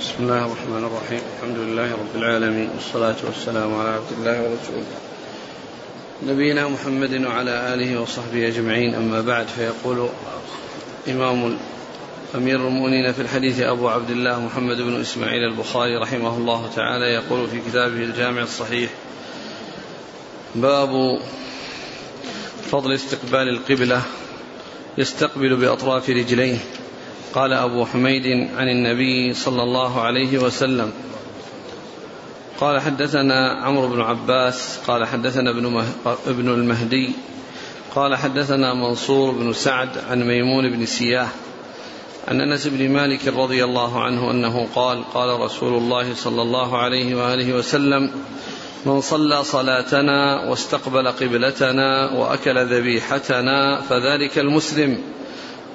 بسم الله الرحمن الرحيم الحمد لله رب العالمين والصلاة والسلام على عبد الله ورسوله نبينا محمد وعلى آله وصحبه أجمعين أما بعد فيقول إمام أمير المؤمنين في الحديث أبو عبد الله محمد بن إسماعيل البخاري رحمه الله تعالى يقول في كتابه الجامع الصحيح باب فضل استقبال القبلة يستقبل بأطراف رجليه قال أبو حميد عن النبي صلى الله عليه وسلم قال حدثنا عمرو بن عباس قال حدثنا ابن. ابن المهدي قال حدثنا منصور بن سعد عن ميمون بن سياه عن أنس بن مالك رضي الله عنه أنه قال قال رسول الله صلى الله عليه وآله وسلم من صلى صلاتنا واستقبل قبلتنا وأكل ذبيحتنا فذلك المسلم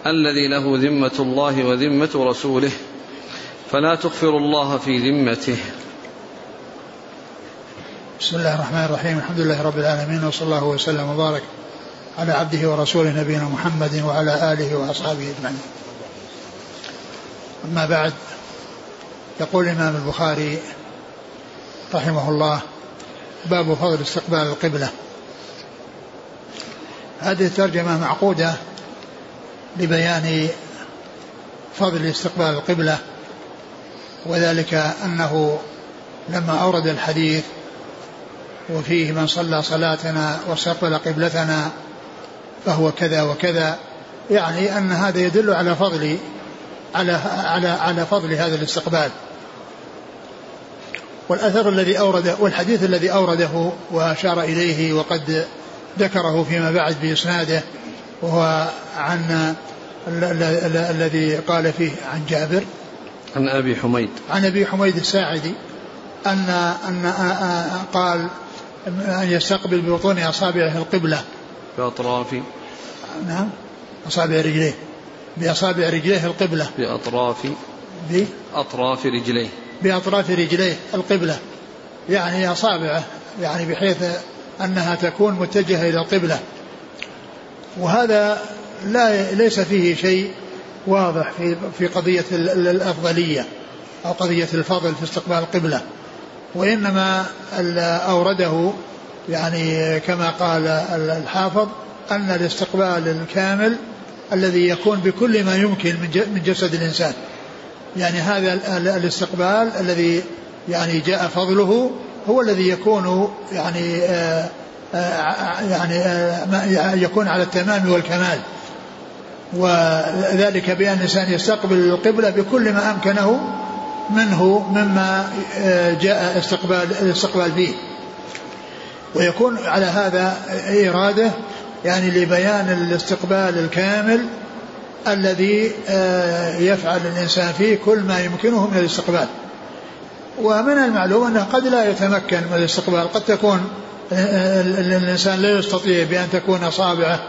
الذي له ذمة الله وذمة رسوله فلا تغفر الله في ذمته. بسم الله الرحمن الرحيم الحمد لله رب العالمين وصلى الله وسلم وبارك على عبده ورسوله نبينا محمد وعلى آله وأصحابه أجمعين. أما بعد يقول الإمام البخاري رحمه الله باب فضل استقبال القبلة. هذه الترجمة معقودة لبيان فضل استقبال القبلة وذلك أنه لما أورد الحديث وفيه من صلى صلاتنا واستقبل قبلتنا فهو كذا وكذا يعني أن هذا يدل على فضل على على على فضل هذا الاستقبال. والأثر الذي اورده والحديث الذي أورده وأشار إليه وقد ذكره فيما بعد بإسناده وهو عن الذي قال فيه عن جابر. عن أبي حميد. عن أبي حميد الساعدي ان ان قال أن يستقبل ببطون أصابعه القبلة. بأطراف. نعم. أصابع رجليه. بأصابع رجليه القبلة. بأطراف. بأطراف رجليه. بأطراف رجليه القبلة. يعني أصابعه. يعني بحيث أنها تكون متجهة إلى القبلة. وهذا لا ليس فيه شيء واضح في في قضية الأفضلية أو قضية الفضل في استقبال القبلة وإنما أورده يعني كما قال الحافظ أن الاستقبال الكامل الذي يكون بكل ما يمكن من جسد الإنسان. يعني هذا الاستقبال الذي يعني جاء فضله هو الذي يكون يعني آه، يعني آآ آه، يكون على التمام والكمال. وذلك بأن الإنسان يستقبل القبلة بكل ما أمكنه منه مما آه، جاء استقبال الاستقبال به ويكون على هذا إرادة يعني لبيان الاستقبال الكامل الذي آه، يفعل الإنسان فيه كل ما يمكنه من الاستقبال. ومن المعلوم أنه قد لا يتمكن من الاستقبال. قد تكون آه، الإنسان لا يستطيع بأن تكون أصابعه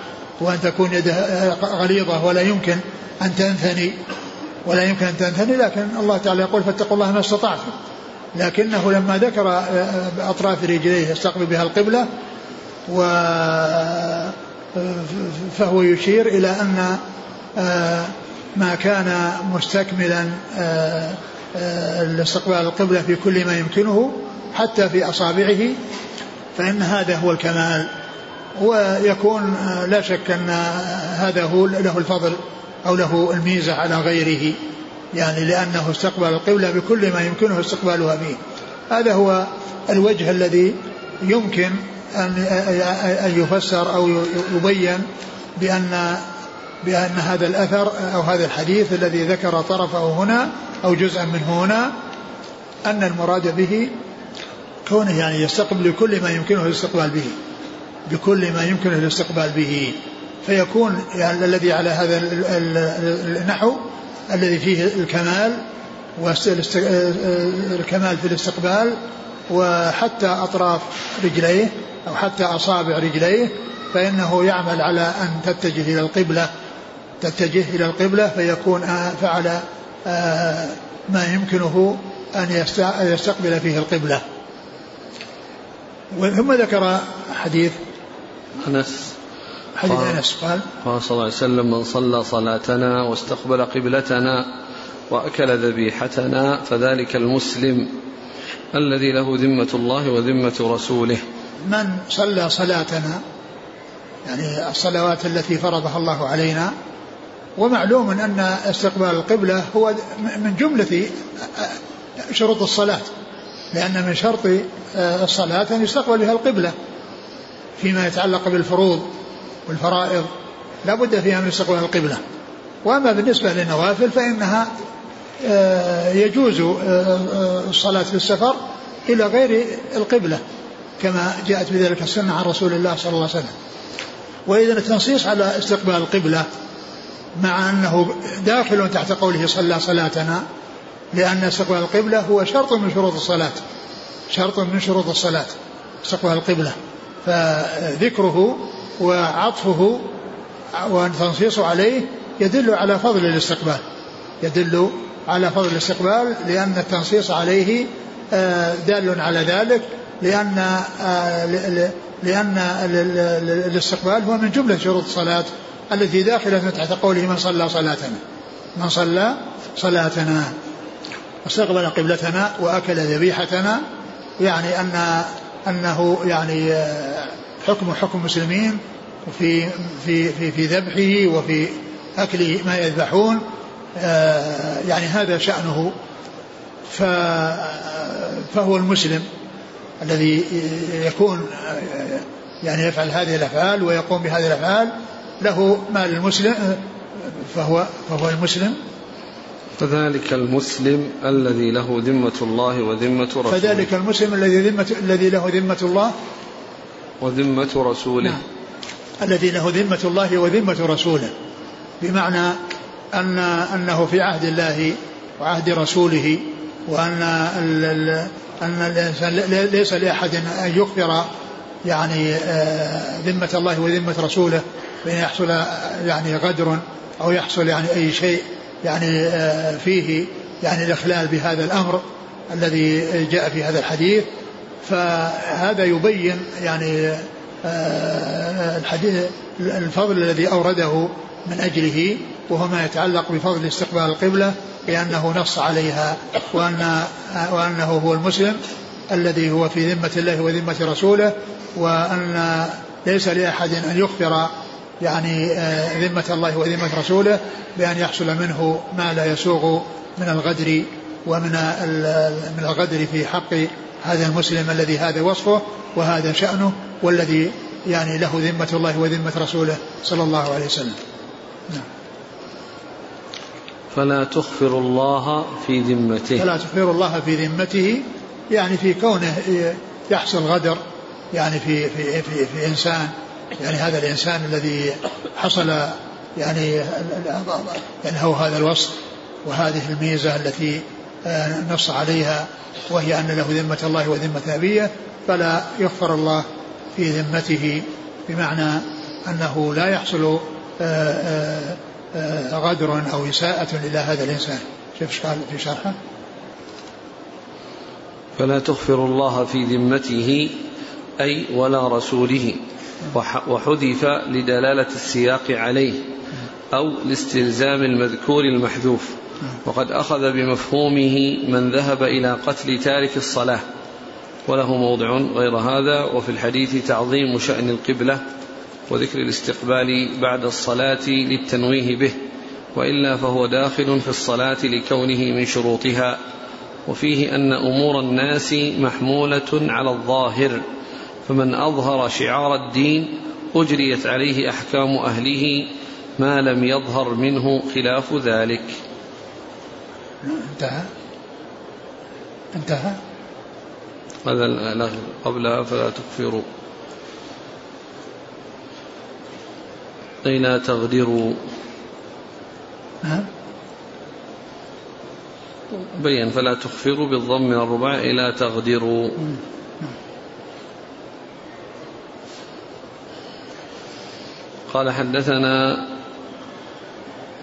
وأن تكون يده غليظة ولا يمكن أن تنثني ولا يمكن أن تنثني لكن الله تعالى يقول فاتقوا الله ما استطعتم. لكنه لما ذكر أطراف رجليه يستقبل بها القبلة و فهو يشير إلى أن ما كان مستكملا لاستقبال القبلة في كل ما يمكنه حتى في أصابعه فإن هذا هو الكمال ويكون لا شك أن هذا هو له الفضل أو له الميزة على غيره يعني لأنه استقبل القبلة بكل ما يمكنه استقبالها به. هذا هو الوجه الذي يمكن أن أن يفسر أو يبين بأن بأن هذا الأثر أو هذا الحديث الذي ذكر طرفه هنا أو جزءا منه هنا أن المراد به كونه يعني يستقبل بكل ما يمكنه الاستقبال به بكل ما يمكنه الاستقبال به. فيكون يعني الذي على هذا النحو الذي فيه الكمال والكمال في الاستقبال وحتى أطراف رجليه أو حتى أصابع رجليه فإنه يعمل على أن تتجه إلى القبلة. تتجه إلى القبلة فيكون فعل آه، ما يمكنه أن يستقبل فيه القبلة. ثم ذكر حديث أنس. حديث أنس قال قال صلى الله عليه وسلم من صلى صلاتنا واستقبل قبلتنا وأكل ذبيحتنا فذلك المسلم الذي له ذمة الله وذمة رسوله. من صلى صلاتنا يعني الصلوات التي فرضها الله علينا ومعلوم أن استقبال القبلة هو من جملة شروط الصلاة. لأن من شرط الصلاة أن يستقبل بها القبلة فيما يتعلق بالفروض والفرائض. لا بد فيها من استقبال القبلة. وأما بالنسبة للنوافل فإنها آه، يجوز آه، آه، الصلاة في السفر إلى غير القبلة كما جاءت بذلك السنة عن رسول الله صلى الله عليه وسلم. وإذا التنصيص على استقبال القبلة مع أنه داخل تحت قوله صلى صلاتنا لأن استقبال القبلة هو شرط من شروط الصلاة. شرط من شروط الصلاة استقبال القبلة. فذكره وعطفه والتنصيص عليه يدل على فضل الاستقبال. يدل على فضل الاستقبال لأن التنصيص عليه آه، دال على ذلك لأن آه، لأن الاستقبال هو من جملة شروط الصلاة التي داخلة تحت قوله من صلى صلاتنا. من صلى صلاتنا. واستقبل قبلتنا وأكل ذبيحتنا يعني أن أنه يعني آه، حكم حكم المسلمين في في في في ذبحه وفي أكل ما يذبحون آه، يعني هذا شأنه. فهو المسلم الذي يكون آه، يعني يفعل هذه الأفعال ويقوم بهذه الأفعال له مال المسلم فهو فهو المسلم. فذلك المسلم الذي له ذمة الله وذمة رسوله. فذلك المسلم الذي ذمة الذي له ذمة الله. وذمة رسوله. نعم. الذي له ذمة الله وذمة رسوله. بمعنى أن أنه في عهد الله وعهد رسوله وأن أن الإنسان ليس لأحد أن يخبر يعني آه، ذمة الله وذمة رسوله بأن يحصل يعني غدر أو يحصل يعني أي شيء يعني آه، فيه يعني الإخلال بهذا الأمر الذي جاء في هذا الحديث. فهذا يبين يعني آه، الحديث الفضل الذي أورده من أجله وهو ما يتعلق بفضل استقبال القبلة لأنه نص عليها وأن وأنه هو المسلم الذي هو في ذمة الله وذمة رسوله وأن ليس لأحد أن يخبر يعني آه، ذمة الله وذمة رسوله بأن يحصل منه ما لا يسوغ من الغدر ومن من الغدر في حق هذا المسلم الذي هذا وصفه وهذا شأنه والذي يعني له ذمة الله وذمة رسوله صلى الله عليه وسلم نعم. فلا تخفر الله في ذمته فلا تخفر الله في ذمته يعني في كونه يحصل غدر يعني في في في, في إنسان يعني هذا الإنسان الذي حصل يعني يعني هو هذا الوصف وهذه الميزة التي آه، نص عليها وهي أن له ذمة الله وذمة نبيه فلا يغفر الله في ذمته بمعنى أنه لا يحصل آه، آه، غدر أو إساءة إلى هذا الإنسان. شوف قال في شرحه. فلا تغفر الله في ذمته أي ولا رسوله. وحذف لدلالة السياق عليه أو لاستلزام المذكور المحذوف. وقد أخذ بمفهومه من ذهب إلى قتل تارك الصلاة. وله موضع غير هذا وفي الحديث تعظيم شأن القبلة وذكر الاستقبال بعد الصلاة للتنويه به. وإلا فهو داخل في الصلاة لكونه من شروطها. وفيه أن أمور الناس محمولة على الظاهر. فمن أظهر شعار الدين أجريت عليه أحكام أهله ما لم يظهر منه خلاف ذلك. انتهى؟ انتهى؟ هذا قبلها فلا تكفروا. أي لا تغدروا بين فلا تخفروا بالضم من الرباع إلى تغدروا. قال حدثنا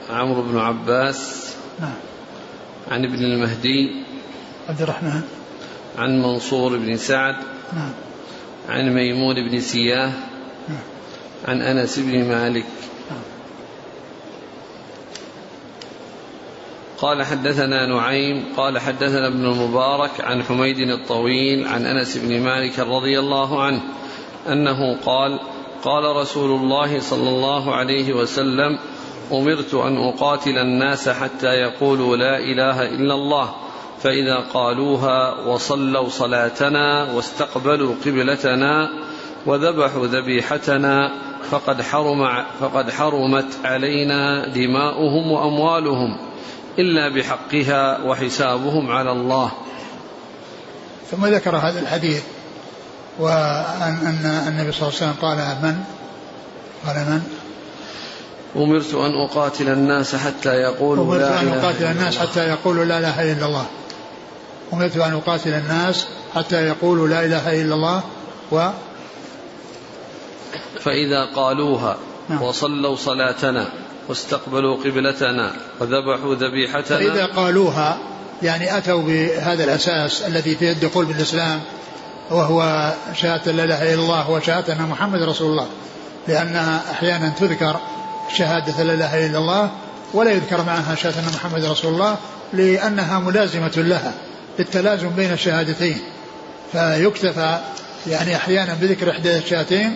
عمرو بن عباس نعم. عن ابن المهدي عبد الرحمن. عن منصور بن سعد نعم. عن ميمون بن سياه نعم. عن أنس بن مالك. قال حدثنا نعيم قال حدثنا ابن المبارك عن حميد الطويل عن أنس بن مالك رضي الله عنه أنه قال قال رسول الله صلى الله عليه وسلم أمرت أن أقاتل الناس حتى يقولوا لا إله إلا الله فإذا قالوها وصلوا صلاتنا واستقبلوا قبلتنا وذبحوا ذبيحتنا فقد حرم فقد حرمت علينا دماؤهم وأموالهم إلا بحقها وحسابهم على الله. ثم ذكر هذا الحديث أن النبي صلى الله عليه وسلم قال من؟ قال من؟ أمرت أن أقاتل الناس حتى يقولوا أمرت لا أن أقاتل الناس حتى يقولوا لا إله إلا الله أمرت أن أقاتل الناس حتى يقولوا لا إله إلا الله و فإذا قالوها نعم. وصلوا صلاتنا واستقبلوا قبلتنا وذبحوا ذبيحتنا فإذا قالوها يعني أتوا بهذا الأساس الذي فيه الدخول بالإسلام وهو شهادة لا إله إلا الله وشهادة أن محمد رسول الله لأنها أحيانا تذكر شهادة لا إله إلا الله ولا يذكر معها شهادة أن محمد رسول الله لأنها ملازمة لها للتلازم بين الشهادتين. فيكتفى يعني أحيانا بذكر إحدى الشهادتين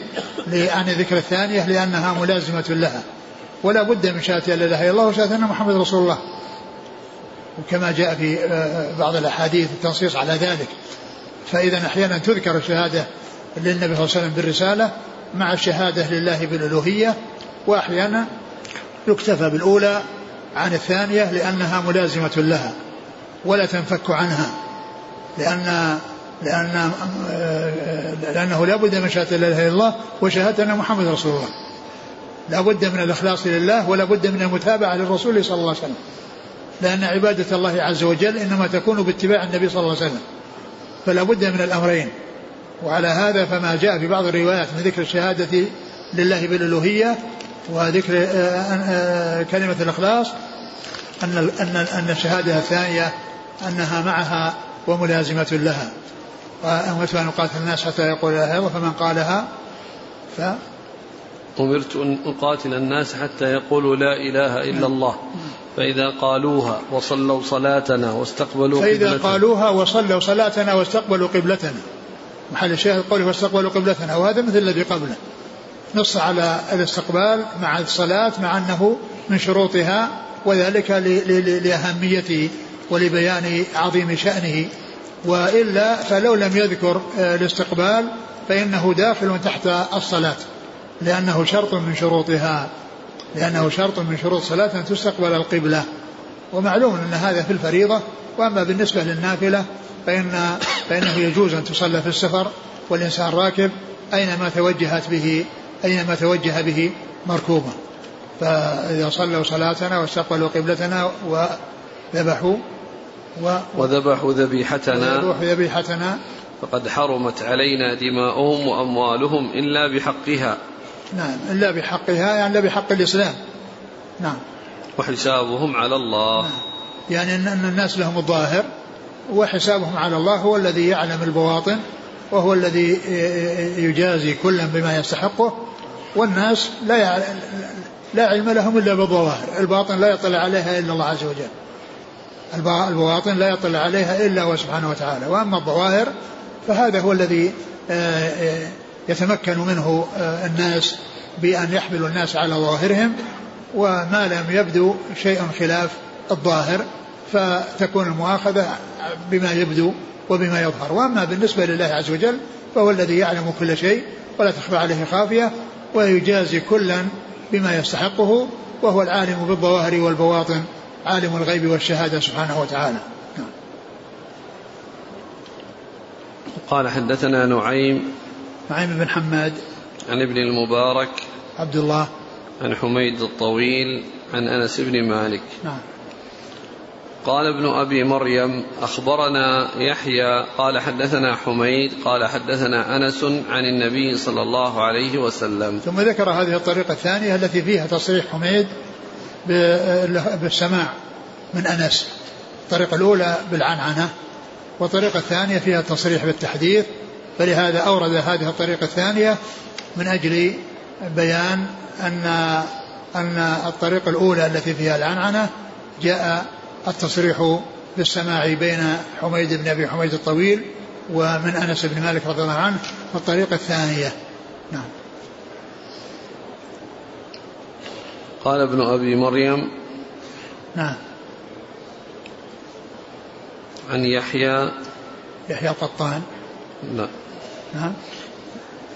عن ذكر الثانية لأنها ملازمة لها. ولا بد من شهادة لا إله إلا الله وشهادة أن محمد رسول الله. وكما جاء في آه، بعض الأحاديث التنصيص على ذلك. فإذا أحيانا تذكر الشهادة للنبي صلى الله عليه وسلم بالرسالة مع الشهادة لله بالألوهية وأحيانا يكتفى بالأولى عن الثانية لأنها ملازمة لها ولا تنفك عنها لأن لأن لأنه لا بد من شهادة لا إله إلا الله وشهادة أن محمد رسول الله. لا بد من الإخلاص لله ولا بد من المتابعة للرسول صلى الله عليه وسلم لأن عبادة الله عز وجل إنما تكون باتباع النبي صلى الله عليه وسلم. فلا بد من الأمرين. وعلى هذا فما جاء في بعض الروايات من ذكر الشهادة لله بالألوهية وذكر آه، آه، كلمة الإخلاص أن أن أن الشهادة الثانية أنها معها وملازمة لها. وأمرت أن أقاتل الناس حتى يقول لا إله فمن قالها ف أمرت أن أقاتل الناس حتى يقولوا لا إله إلا الله. فإذا قالوها وصلوا صلاتنا واستقبلوا فإذا قبلتنا. قالوها وصلوا صلاتنا واستقبلوا قبلتنا. محل الشاهد قوله واستقبلوا قبلتنا وهذا مثل الذي قبله. نص على الاستقبال مع الصلاة مع أنه من شروطها وذلك لأهميته ولبيان عظيم شأنه. وإلا فلو لم يذكر آه، الاستقبال فإنه داخل تحت الصلاة لأنه شرط من شروطها. لأنه شرط من شروط الصلاة أن تستقبل القبلة. ومعلوم أن هذا في الفريضة وأما بالنسبة للنافلة فإن فإنه يجوز أن تصلى في السفر والإنسان راكب أينما توجهت به أينما توجه به مركوبا فإذا صلوا صلاتنا واستقبلوا قبلتنا وذبحوا و وذبحوا ذبيحتنا. وذبحوا ذبيحتنا. فقد حرمت علينا دماؤهم وأموالهم إلا بحقها. نعم إلا بحقها يعني إلا بحق الإسلام. نعم. وحسابهم على الله. يعني أن الناس لهم الظاهر وحسابهم على الله هو الذي يعلم البواطن وهو الذي يجازي كلا بما يستحقه والناس لا يع- لا علم لهم إلا بالظواهر، الباطن لا يطلع عليها إلا الله عز وجل. الب- البواطن لا يطلع عليها إلا هو سبحانه وتعالى، وأما الظواهر فهذا هو الذي آه، آه، يتمكن منه آه، الناس بأن يحملوا الناس على ظواهرهم وما لم يبدو شيء خلاف الظاهر فتكون المؤاخذة بما يبدو وبما يظهر وأما بالنسبة لله عز وجل فهو الذي يعلم كل شيء ولا تخفى عليه خافية ويجازي كلا بما يستحقه وهو العالم بالظواهر والبواطن عالم الغيب والشهادة سبحانه وتعالى نعم. قال حدثنا نعيم نعيم بن حماد. عن ابن المبارك. عبد الله. عن حميد الطويل. عن أنس بن مالك. نعم. قال ابن أبي مريم أخبرنا يحيى قال حدثنا حميد قال حدثنا أنس عن النبي صلى الله عليه وسلم. ثم ذكر هذه الطريقة الثانية التي فيها تصريح حميد بالسماع من أنس. الطريقة الأولى بالعنعنة والطريقة الثانية فيها تصريح بالتحديث فلهذا أورد هذه الطريقة الثانية من أجل بيان أن أن الطريقة الأولى التي فيها العنعنة جاء التصريح بالسماع بين حميد بن أبي حميد الطويل ومن أنس بن مالك رضي الله عنه والطريقة الثانية. نعم. قال ابن أبي مريم نعم. عن يحيى يحيى القطان. لا. نعم.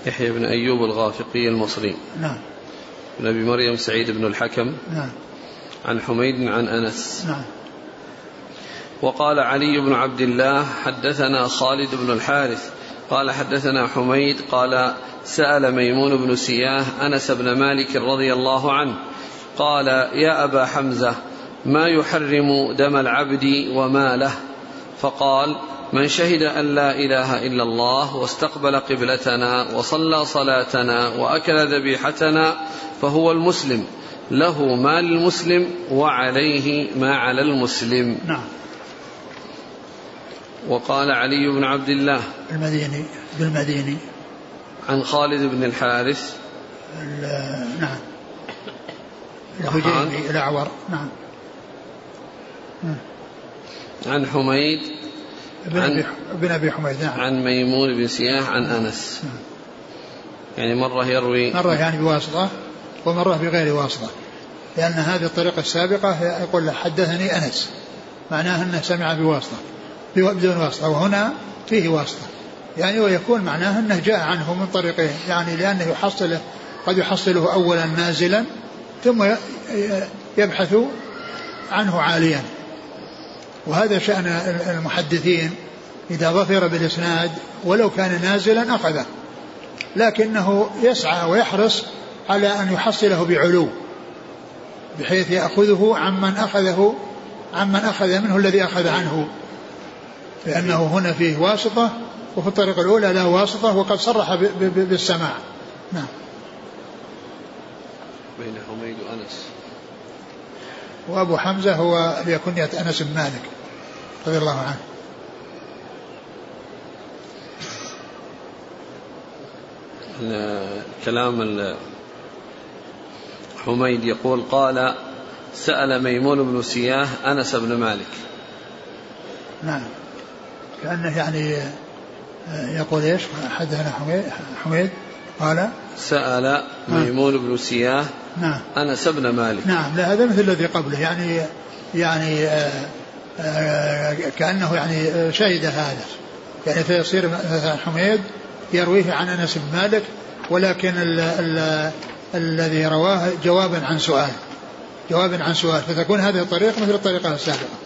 يحيى بن أيوب الغافقي المصري. نعم. بن أبي مريم سعيد بن الحكم. نعم. عن حميد عن أنس. نعم. وقال علي بن عبد الله حدثنا خالد بن الحارث. قال حدثنا حميد قال سأل ميمون بن سياه أنس بن مالك رضي الله عنه. قال يا أبا حمزة ما يحرم دم العبد وماله؟ فقال من شهد أن لا إله إلا الله واستقبل قبلتنا وصلى صلاتنا وأكل ذبيحتنا فهو المسلم. له ما للمسلم وعليه ما على المسلم. نعم. وقال علي بن عبد الله المديني بالمديني. عن خالد بن الحارث. نعم. الهجيمي الأعور. نعم. عن حميد. بن بن أبي حميد نعم. عن ميمون بن سياح عن أنس. نعم. يعني مرة يروي مرة يعني بواسطة ومرة بغير واسطة. لأن هذه الطريقة السابقة يقول حدثني أنس. معناه أنه سمع بواسطة بدون واسطة وهنا فيه واسطة. يعني ويكون معناه أنه جاء عنه من طريقين. يعني لأنه يحصله قد يحصله أولا نازلا ثم يبحث عنه عاليا. وهذا شأن المحدثين إذا ظفر بالإسناد ولو كان نازلا أخذه لكنه يسعى ويحرص على أن يحصله بعلو بحيث يأخذه عمن أخذه عمن أخذ منه الذي أخذ عنه. لأنه هنا فيه واسطة وفي الطريقة الأولى لا واسطة وقد صرح بالسماع. نعم. بين حميد وأنس وأبو حمزة هو لكنية أنس بن مالك رضي الله عنه. كلام حميد يقول قال سأل ميمون بن سياه أنس بن مالك. نعم. كأنه يعني يقول إيش؟ حدثنا حميد حميد. قال؟ سأل ميمون بن سياه نعم. أنس بن مالك. نعم لا هذا مثل الذي قبله يعني يعني آآ آآ كأنه يعني شهد هذا. يعني فيصير مثلا حميد يرويه عن أنس بن مالك ولكن ال ال الذي رواه جوابا عن سؤال. جوابا عن سؤال. فتكون هذه الطريقة مثل الطريقة السابقة.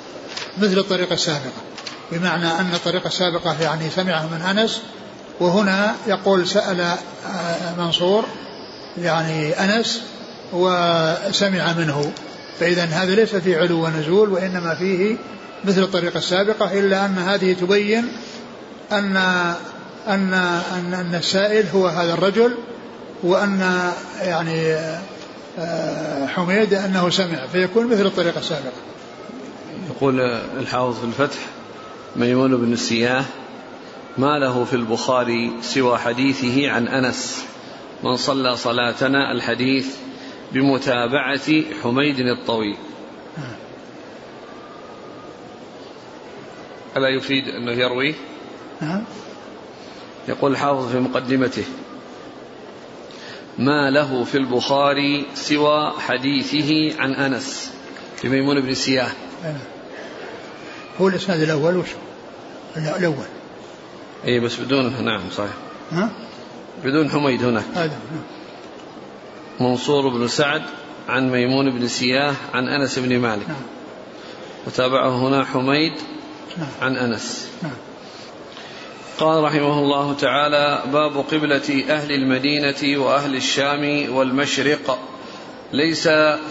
مثل الطريقة السابقة. بمعنى أن الطريقة السابقة يعني سمعه من أنس وهنا يقول سأل منصور يعني أنس وسمع منه. فإذا هذا ليس فيه علو ونزول وإنما فيه مثل الطريقة السابقة إلا أن هذه تبين أن أن أن, أن السائل هو هذا الرجل وأن يعني حميد أنه سمع فيكون مثل الطريقة السابقة. يقول الحافظ في الفتح ميمون بن السياه ما له في البخاري سوى حديثه عن أنس. من صلى صلاتنا الحديث بمتابعة حميد الطويل. ألا يفيد أنه يروي نعم يقول الحافظ في مقدمته ما له في البخاري سوى حديثه عن أنس. لميمون بن سياه هو الإسناد الأول وش؟ الأول. أي بس بدون نعم صحيح ها؟ بدون حميد هناك هذا نعم. منصور بن سعد عن ميمون بن سياه عن أنس بن مالك نعم. وتابعه هنا حميد نعم. عن أنس نعم. قال رحمه الله تعالى باب قبلة أهل المدينة وأهل الشام والمشرق ليس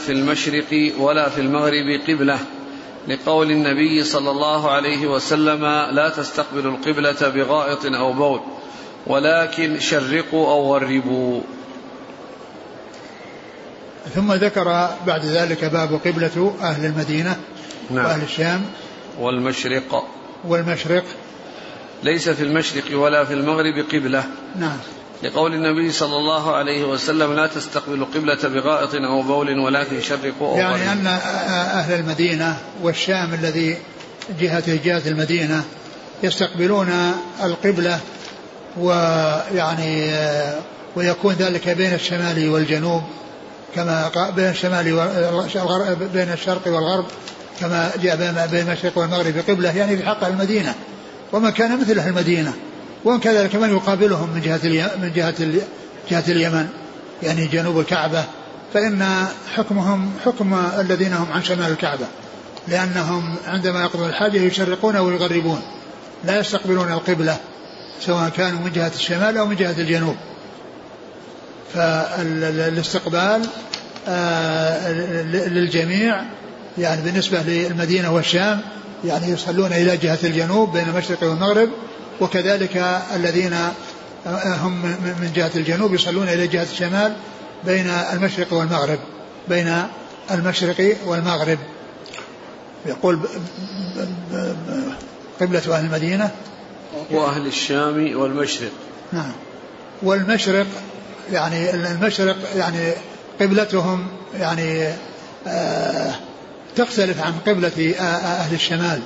في المشرق ولا في المغرب قبلة لقول النبي صلى الله عليه وسلم لا تستقبلوا القبلة بغائط أو بول ولكن شرقوا أو غربوا. ثم ذكر بعد ذلك باب قبلة أهل المدينة نعم. وأهل الشام. والمشرق. والمشرق. ليس في المشرق ولا في المغرب قبلة. نعم. لقول النبي صلى الله عليه وسلم لا تستقبلوا قبلة بغائط أو بول ولكن شرقوا أو يعني أن أهل المدينة والشام الذي جهة جهة المدينة يستقبلون القبلة ويعني ويكون ذلك بين الشمال والجنوب كما بين الشمال بين الشرق والغرب كما جاء بين المشرق والمغرب قبلة يعني في حق المدينة ومن كان مثل أهل المدينة. ومن كذلك من يقابلهم من جهة من جهة جهة اليمن يعني جنوب الكعبة. فإن حكمهم حكم الذين هم عن شمال الكعبة لأنهم عندما يقضون الحاجة يشرقون ويغربون لا يستقبلون القبلة سواء كانوا من جهة الشمال أو من جهة الجنوب. فالاستقبال آه، للجميع يعني بالنسبة للمدينة والشام يعني يصلون إلى جهة الجنوب بين المشرق والمغرب وكذلك الذين هم من جهة الجنوب يصلون إلى جهة الشمال بين المشرق والمغرب بين المشرق والمغرب. يقول قبلة أهل المدينة. وأهل الشام والمشرق. نعم. والمشرق يعني المشرق يعني قبلتهم يعني آه تختلف عن قبلة أهل الشمال.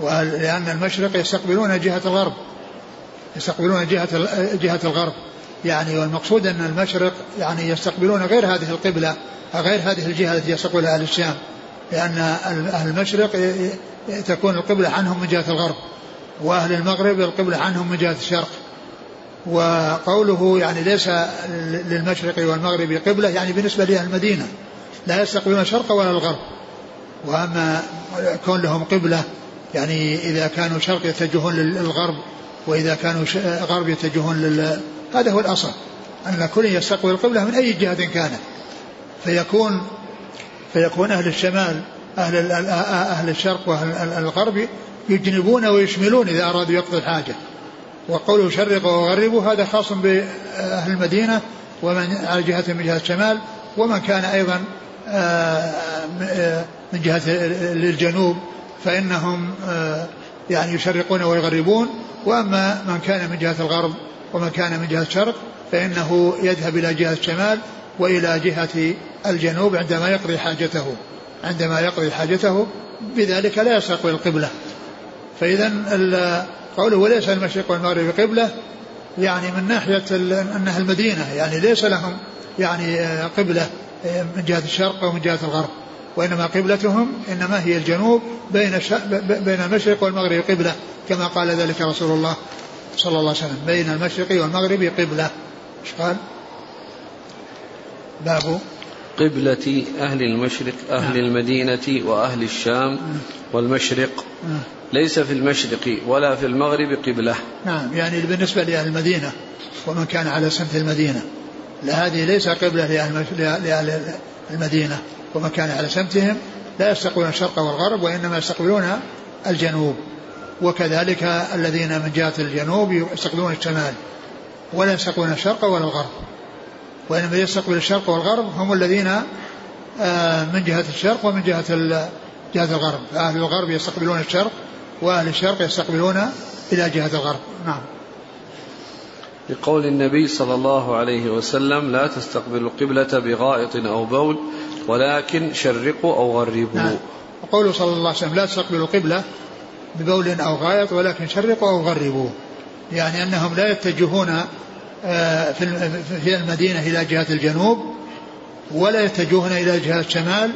لأن المشرق يستقبلون جهة الغرب. يستقبلون جهة جهة الغرب. يعني والمقصود أن المشرق يعني يستقبلون غير هذه القبلة غير هذه الجهة التي يستقبلها أهل الشام. لأن أهل المشرق تكون القبلة عنهم من جهة الغرب وأهل المغرب القبلة عنهم من جهة الشرق. وقوله يعني ليس للمشرق والمغرب قبلة يعني بالنسبة لأهل المدينة لا يستقبلون الشرق ولا الغرب. وأما كون لهم قبلة يعني إذا كانوا شرق يتجهون للغرب وإذا كانوا غرب يتجهون لل هذا هو الأصل. أن كل يستقبل القبلة من أي جهة كانت فيكون فيكون أهل الشمال أهل أهل الشرق وأهل الغرب يجنبون ويشملون إذا أرادوا يقضوا الحاجة. وقوله شرقوا وغربوا هذا خاص بأهل المدينة ومن على جهة من جهة الشمال ومن كان أيضا آه، آه، من جهة الجنوب فإنهم آه، يعني يشرقون ويغربون وأما من كان من جهة الغرب ومن كان من جهة الشرق فإنه يذهب إلى جهة الشمال وإلى جهة الجنوب عندما يقضي حاجته. عندما يقضي حاجته بذلك لا يستقبل القبلة. فإذا قوله وليس المشرق والمغرب قبلة يعني من ناحية أنها المدينة يعني ليس لهم يعني آه، قبلة آه، من جهة الشرق أو من جهة الغرب. وإنما قبلتهم إنما هي الجنوب بين بين المشرق والمغرب قبلة كما قال ذلك رسول الله صلى الله عليه وسلم بين المشرق والمغرب قبلة إيش قال؟ باب قبلة أهل المشرق أهل نعم. المدينة وأهل الشام نعم. والمشرق نعم. ليس في المشرق ولا في المغرب قبلة نعم يعني بالنسبة لأهل المدينة ومن كان على سمت المدينة لا هذه ليس قبلة لأهل المدينة ومن كان على سمتهم لا يستقبلون الشرق والغرب وإنما يستقبلون الجنوب. وكذلك الذين من جهة الجنوب يستقبلون الشمال ولا يستقبلون الشرق ولا الغرب. وإنما يستقبل الشرق والغرب هم الذين آه، من جهة الشرق ومن جهة جهة الغرب. فأهل الغرب يستقبلون الشرق وأهل الشرق يستقبلون إلى جهة الغرب. نعم. لقول النبي صلى الله عليه وسلم لا تستقبلوا القبلة بغائط أو بول ولكن شرقوا أو غربوا. نعم. وقوله صلى الله عليه وسلم لا تستقبلوا القبلة ببول أو غائط ولكن شرقوا أو غربوا. يعني أنهم لا يتجهون آه، في المدينة إلى جهة الجنوب ولا يتجهون إلى جهة الشمال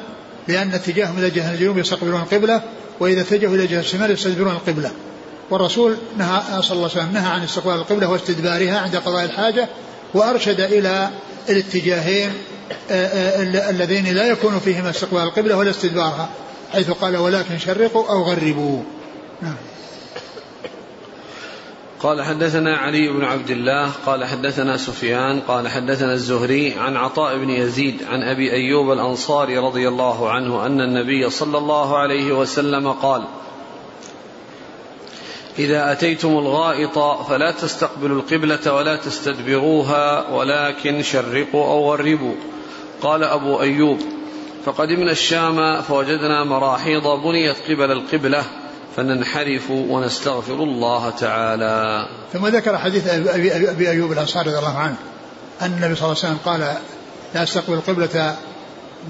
لأن اتجاههم إلى جهة الجنوب يستقبلون القبلة وإذا اتجهوا إلى جهة الشمال يستدبرون القبلة. والرسول نهى صلى الله عليه وسلم نهى عن استقبال القبلة واستدبارها عند قضاء الحاجة وأرشد إلى الاتجاهين آه، آه، اللذين لا يكون فيهما استقبال القبلة ولا استدبارها حيث قال ولكن شرقوا أو غربوا. نعم. قال حدثنا علي بن عبد الله قال حدثنا سفيان قال حدثنا الزهري عن عطاء بن يزيد عن أبي أيوب الأنصاري رضي الله عنه أن النبي صلى الله عليه وسلم قال إذا أتيتم الغائط فلا تستقبلوا القبلة ولا تستدبروها ولكن شرقوا أو غربوا. قال أبو أيوب فقدمنا الشام فوجدنا مراحيض بنيت قبل القبلة فننحرف ونستغفر الله تعالى. ثم ذكر حديث أبي, أبي أيوب الأنصاري رضي الله عنه أن النبي صلى الله عليه وسلم قال لا أستقبل القبلة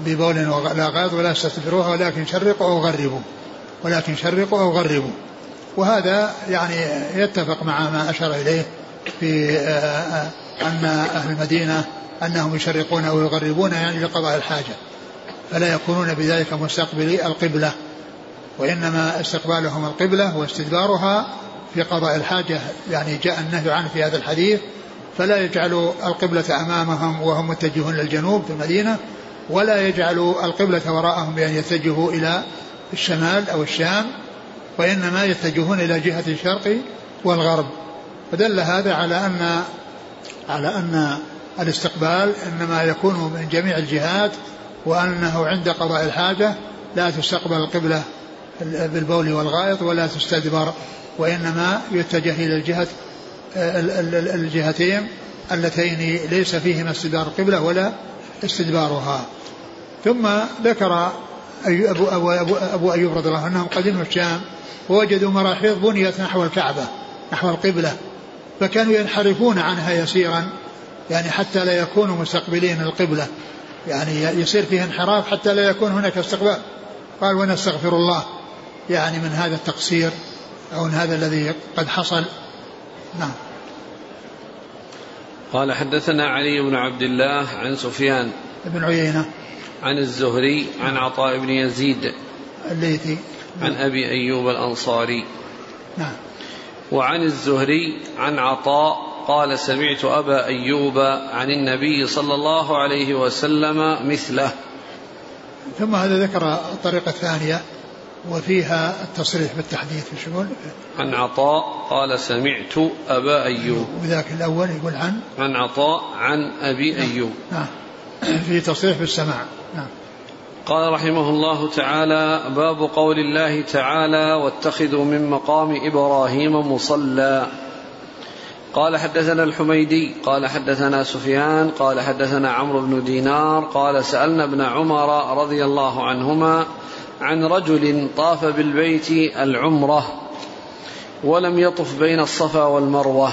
ببول ولا غائط ولا استدبروها ولكن شرقوا أو غربوا ولكن شرقوا أو غربوا. وهذا يعني يتفق مع ما أشار إليه في آه، آه، أن أهل المدينة أنهم يشرقون أو يغربون يعني لقضاء الحاجة فلا يكونون بذلك مستقبلي القبلة وإنما استقبالهم القبلة واستدبارها في قضاء الحاجة يعني جاء النهي عنه في هذا الحديث فلا يجعلوا القبلة أمامهم وهم متجهون للجنوب في المدينة ولا يجعلوا القبلة وراءهم بأن يتجهوا إلى الشمال أو الشام وإنما يتجهون إلى جهة الشرق والغرب. فدل هذا على أن على أن الاستقبال إنما يكون من جميع الجهات وأنه عند قضاء الحاجة لا تستقبل القبلة بالبول والغائط ولا تستدبر وإنما يتجه إلى الجهة الجهتين اللتين ليس فيهما استدبار القبلة ولا استدبارها. ثم ذكر أبو, أبو, أبو, أبو أيوب رضي الله عنه قدموا الشام ووجدوا مراحيض بنيت نحو الكعبة نحو القبلة فكانوا ينحرفون عنها يسيرا. يعني حتى لا يكونوا مستقبلين القبلة. يعني يصير فيه انحراف حتى لا يكون هناك استقبال. قال ونستغفر الله. يعني من هذا التقصير أو من هذا الذي قد حصل. نعم. قال حدثنا علي بن عبد الله عن سفيان بن عيينة. عن الزهري عن عطاء بن يزيد الليثي. عن أبي أيوب الأنصاري. نعم. وعن الزهري عن عطاء قال سمعت أبا أيوب عن النبي صلى الله عليه وسلم مثله. ثم هذا ذكر الطريقة الثانية وفيها التصريح بالتحديث في شمول عن عطاء قال سمعت أبا أيوب. وذاك الأول يقول عن. عن عطاء عن أبي نعم. أيوب. نعم. في تصريح بالسماع. نعم. قال رحمه الله تعالى باب قول الله تعالى واتخذوا من مقام إبراهيم مصلى. قال حدثنا الحميدي قال حدثنا سفيان قال حدثنا عمرو بن دينار قال سألنا ابن عمر رضي الله عنهما عن رجل طاف بالبيت العمرة ولم يطف بين الصفا والمروة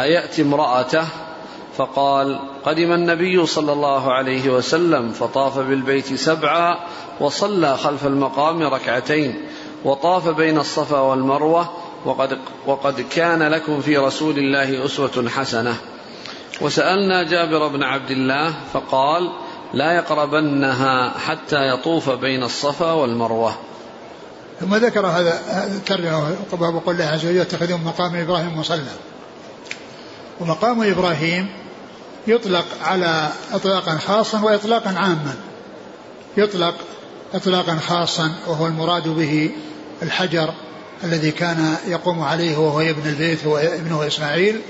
أيأتي امرأته؟ فقال قدم النبي صلى الله عليه وسلم فطاف بالبيت سبعا وصلى خلف المقام ركعتين وطاف بين الصفا والمروة وقد, وقد كان لكم في رسول الله أسوة حسنة. وسألنا جابر بن عبد الله فقال لا يقربنها حتى يطوف بين الصفا والمروة. ثم ذكر هذا ترجمه باب قول الله عز وجل يتخذون مقام إبراهيم مصلى. ومقام إبراهيم يطلق على إطلاقا خاصا وإطلاقا عاما. يطلق إطلاقا خاصا وهو المراد به الحجر الذي كان يقوم عليه وهو ابن البيت هو ابنه إسماعيل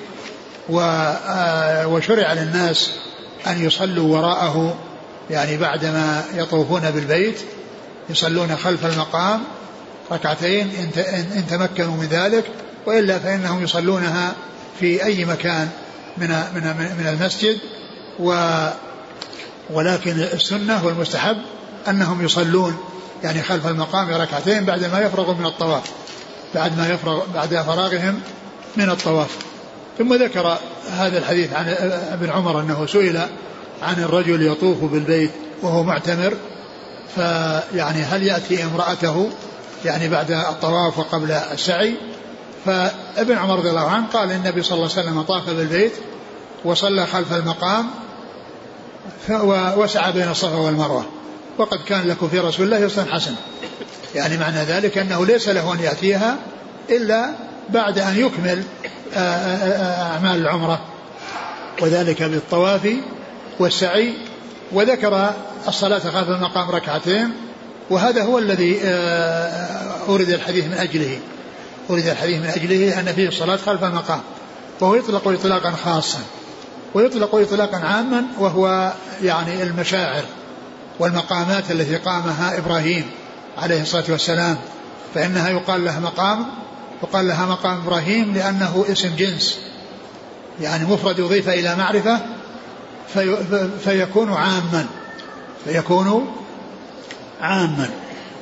آه، وشرع للناس أن يصلوا وراءه يعني بعدما يطوفون بالبيت يصلون خلف المقام ركعتين إن تمكنوا من ذلك وإلا فإنهم يصلونها في أي مكان من من من المسجد. و ولكن السنة والمستحب أنهم يصلون يعني خلف المقام ركعتين بعد ما يفرغوا من الطواف. بعد ما يفرغ بعد فراغهم من الطواف. ثم ذكر هذا الحديث عن ابن عمر أنه سئل عن الرجل يطوف بالبيت وهو معتمر فيعني هل يأتي امرأته يعني بعد الطواف وقبل السعي؟ فابن عمر رضي الله عنه قال النبي صلى الله عليه وسلم طاف بالبيت وصلى خلف المقام وسعى بين الصفا والمروة وقد كان لكم في رسول الله حسن يعني معنى ذلك أنه ليس له أن يأتيها إلا بعد أن يكمل آه، آه، آه، أعمال العمرة. وذلك بالطواف والسعي وذكر الصلاة خلف المقام ركعتين وهذا هو الذي أورد الحديث من أجله. أورد الحديث من أجله أن فيه الصلاة خلف المقام وهو يطلق إطلاقا خاصا ويطلق إطلاقا عاما وهو يعني المشاعر والمقامات التي قامها إبراهيم. عليه الصلاة والسلام فإنها يقال لها مقام يقال لها مقام إبراهيم لأنه اسم جنس. يعني مفرد يضيف إلى معرفة في فيكون عاما فيكون عاما.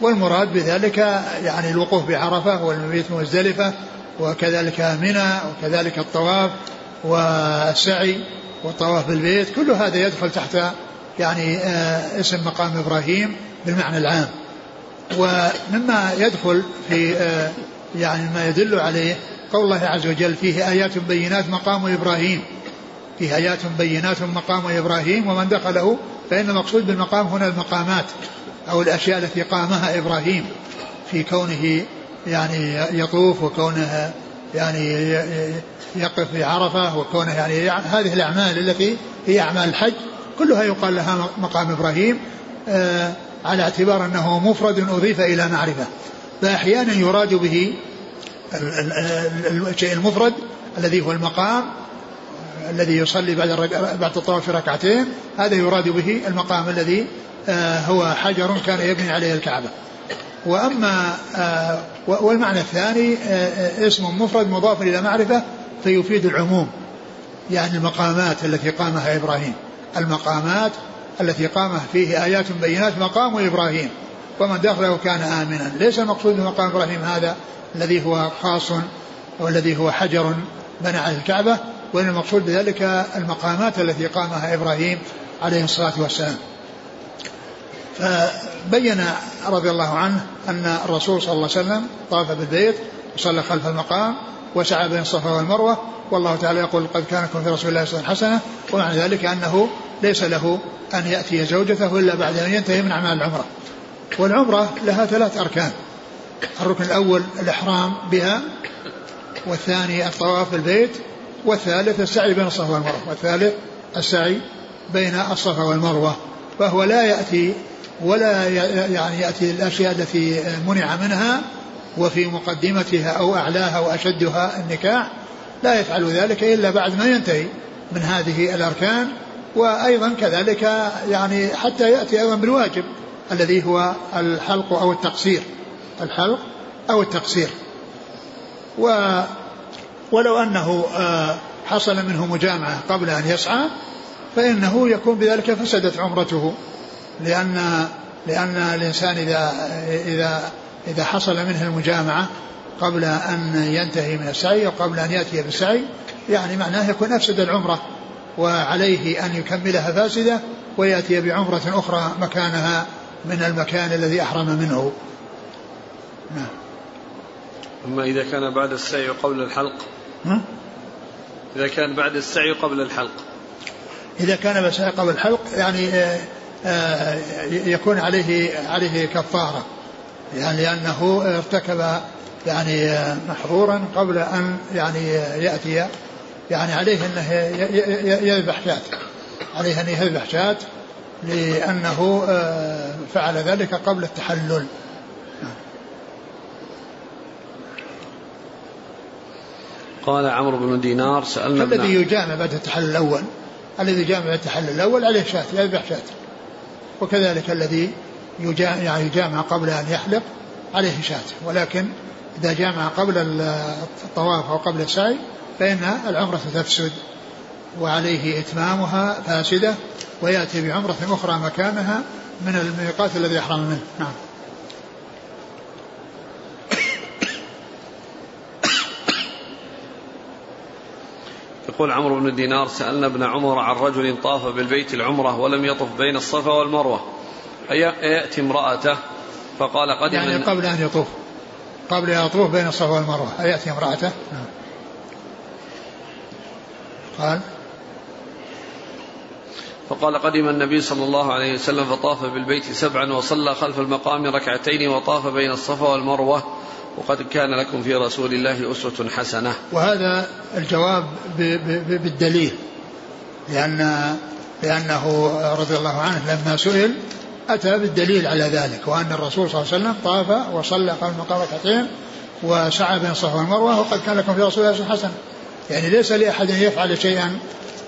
والمراد بذلك يعني الوقوف بعرفة والمبيت مزدلفة وكذلك منى وكذلك الطواف والسعي والطواف بالبيت كل هذا يدخل تحت يعني آه، اسم مقام إبراهيم بالمعنى العام. ومما يدخل في آه، يعني ما يدل عليه قول الله عز وجل فيه آيات بينات مقام إبراهيم. فيه آيات بينات مقام إبراهيم ومن دخله فإن المقصود بالمقام هنا المقامات أو الأشياء التي قامها إبراهيم في كونه يعني يطوف وكونه يعني يقف في عرفة وكونه يعني هذه الأعمال التي هي أعمال الحج كلها يقال لها مقام إبراهيم. آه، على اعتبار أنه مفرد أضيف إلى معرفة. فأحيانا يراد به الشيء المفرد الذي هو المقام الذي يصلي بعد بعد الطواف ركعتين هذا يراد به المقام الذي آه، هو حجر كان يبني عليه الكعبة. وأما آه، والمعنى الثاني آه، اسم مفرد مضاف إلى معرفة فيفيد العموم يعني المقامات التي قامها إبراهيم. المقامات التي قام فيه آيات بينات مقام إبراهيم ومن دخله كان آمنا. ليس المقصود بمقام إبراهيم هذا الذي هو خاص والذي هو حجر بنى على الكعبة وإن المقصود بذلك المقامات التي قامها إبراهيم عليه الصلاة والسلام. فبين رضي الله عنه أن الرسول صلى الله عليه وسلم طاف بالبيت وصلى خلف المقام وسعى بين الصفا والمروة. والله تعالى يقول قد كان لكم في رسول الله وسلم حسنة. ومعنى ذلك أنه ليس له أن يأتي زوجته إلا بعد أن ينتهي من أعمال العمرة. والعمرة لها ثلاث أركان. الركن الأول الإحرام بها والثاني الطواف بالبيت والثالث السعي بين الصفا والمروة والثالث السعي بين الصفا والمروة. فهو لا يأتي ولا يعني يأتي الأشياء التي منع منها وفي مقدمتها أو أعلاها وأشدها النكاح لا يفعل ذلك إلا بعد ما ينتهي من هذه الأركان وأيضا كذلك يعني حتى يأتي أيضا بالواجب الذي هو الحلق أو التقصير الحلق أو التقصير. و ولو أنه آه، حصل منه مجامعة قبل أن يسعى فإنه يكون بذلك فسدت عمرته لأن لأن الإنسان إذا إذا إذا حصل منه المجامعة قبل أن ينتهي من السعي أو قبل أن يأتي بالسعي يعني معناه يكون أفسد العمرة وعليه أن يكملها فاسدة ويأتي بعمرة أخرى مكانها من المكان الذي أحرم منه. نعم. أما إذا كان بعد السعي قبل الحلق؟ إذا كان بعد السعي قبل الحلق. إذا كان بعد السعي قبل الحلق يعني آه، آه، يكون عليه عليه كفارة. يعني لأنه ارتكب يعني آه، محظورا قبل أن يعني يأتي يعني عليه أنه يذبح شاة عليه أن يذبح شاة لأنه فعل ذلك قبل التحلل. قال عمرو بن دينار سألنا الذي يجامع بعد التحلل الأول. الذي يجامع بعد التحلل الأول عليه شاة يذبح شاة وكذلك الذي يعني يجامع قبل أن يحلق عليه شاة. ولكن إذا جامع قبل الطواف أو قبل السعي فإن العمرة تفسد وعليه إتمامها فاسدة ويأتي بعمرة أخرى مكانها من الميقات الذي أحرم منه. نعم. يقول عمرو بن دينار سألنا ابن عمر عن رجل طاف بالبيت العمرة ولم يطف بين الصفا والمروة. أيأتي امرأته فقال قدم يعني قبل أن يطوف. قبل أن يطوف بين الصفا والمروة. أيأتي امرأته؟ نعم. قال؟ فقال قدم النبي صلى الله عليه وسلم فطاف بالبيت سبعا وصلى خلف المقام ركعتين وطاف بين الصفا والمروة وقد كان لكم في رسول الله أسوة حسنة. وهذا الجواب بالدليل. لأن لأنه رضي الله عنه لما سئل أتى بالدليل على ذلك وأن الرسول صلى الله عليه وسلم طاف وصلى خلف المقام ركعتين وسعى بين الصفا والمروة وقد كان لكم في رسول الله حسنة. يعني ليس لأحد أن يفعل شيئا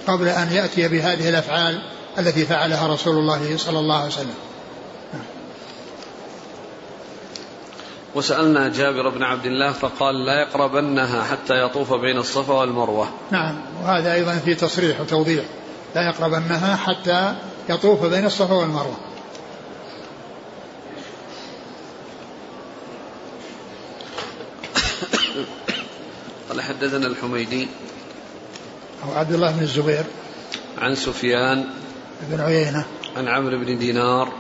قبل أن يأتي بهذه الأفعال التي فعلها رسول الله صلى الله عليه وسلم. وسألنا جابر بن عبد الله فقال لا يقربنها حتى يطوف بين الصفا والمروة. نعم وهذا أيضا في تصريح وتوضيح. لا يقربنها حتى يطوف بين الصفا والمروة. قال حدثنا الحميدي أو عبد الله بن الزبير عن سفيان بن عيينة. عن عمرو بن دينار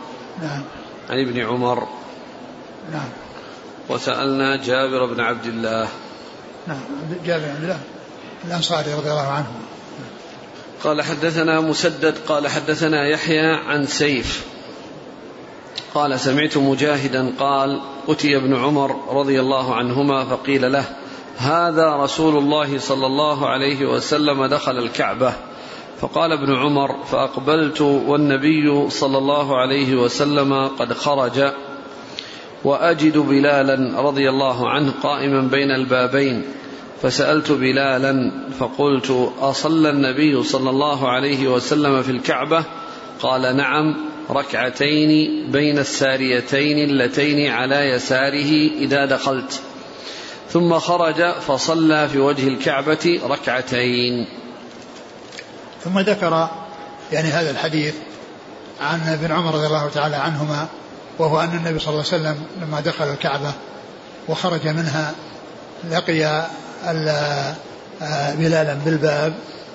نعم. عن ابن عمر نعم. وسألنا جابر بن عبد الله نعم. جابر بن عبد الله الأنصاري رضي الله عنه. قال حدثنا مسدد قال حدثنا يحيى عن سيف. قال سمعت مجاهدا قال أتي ابن عمر رضي الله عنهما فقيل له هذا رسول الله صلى الله عليه وسلم دخل الكعبة. فقال ابن عمر فأقبلت والنبي صلى الله عليه وسلم قد خرج وأجد بلالا رضي الله عنه قائما بين البابين. فسألت بلالا فقلت أصلى النبي صلى الله عليه وسلم في الكعبة؟ قال نعم ركعتين بين الساريتين اللتين على يساره إذا دخلت. ثم خرج فصلى في وجه الكعبة ركعتين. ثم ذكر يعني هذا الحديث عن ابن عمر رضي الله تعالى عنهما وهو أن النبي صلى الله عليه وسلم لما دخل الكعبة وخرج منها لقي آه، بلالا بالباب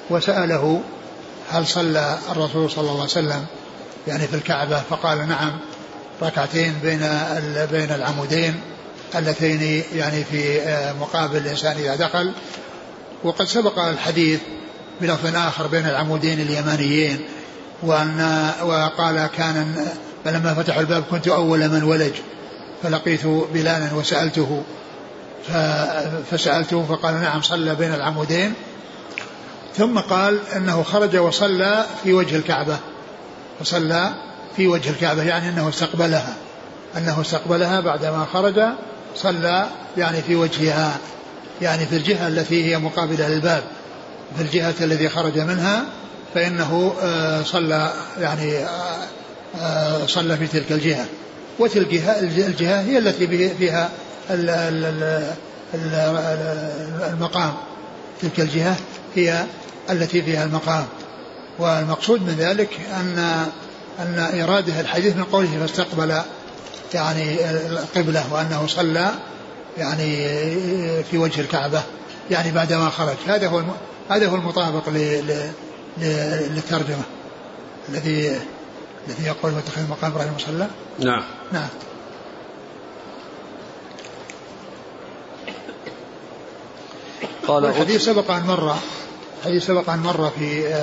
وسأله هل صلى الرسول صلى الله عليه وسلم يعني في الكعبة؟ فقال نعم ركعتين بين بين العمودين. اللتين يعني في آه، مقابل الإنسان إذا دخل. وقد سبق الحديث بلفظ آخر بين العمودين اليمانيين وأن وقال كان فلما فتحوا الباب كنت أول من ولج فلقيت بلالا وسألته فسألته فقال نعم صلى بين العمودين. ثم قال إنه خرج وصلى في وجه الكعبة وصلى في وجه الكعبة يعني إنه استقبلها إنه استقبلها بعدما خرج صلى يعني في وجهها يعني في الجهة التي هي مقابلة للباب في الجهة التي خرج منها فإنه آه، صلى يعني آه، آه، صلى في تلك الجهة. وتلك الجهة هي التي فيها المقام. تلك الجهة هي التي فيها المقام. والمقصود من ذلك أن أن إرادة الحديث من قوله فاستقبل يعني القبلة وأنه صلى يعني في وجه الكعبة يعني بعدما خرج. هذا هو هذا هو المطابق للترجمة الذي الذي يقول واتخذ مقام إبراهيم مصلى نعم. نعم. قال الحديث سبق أن مر الحديث سبق أن مر في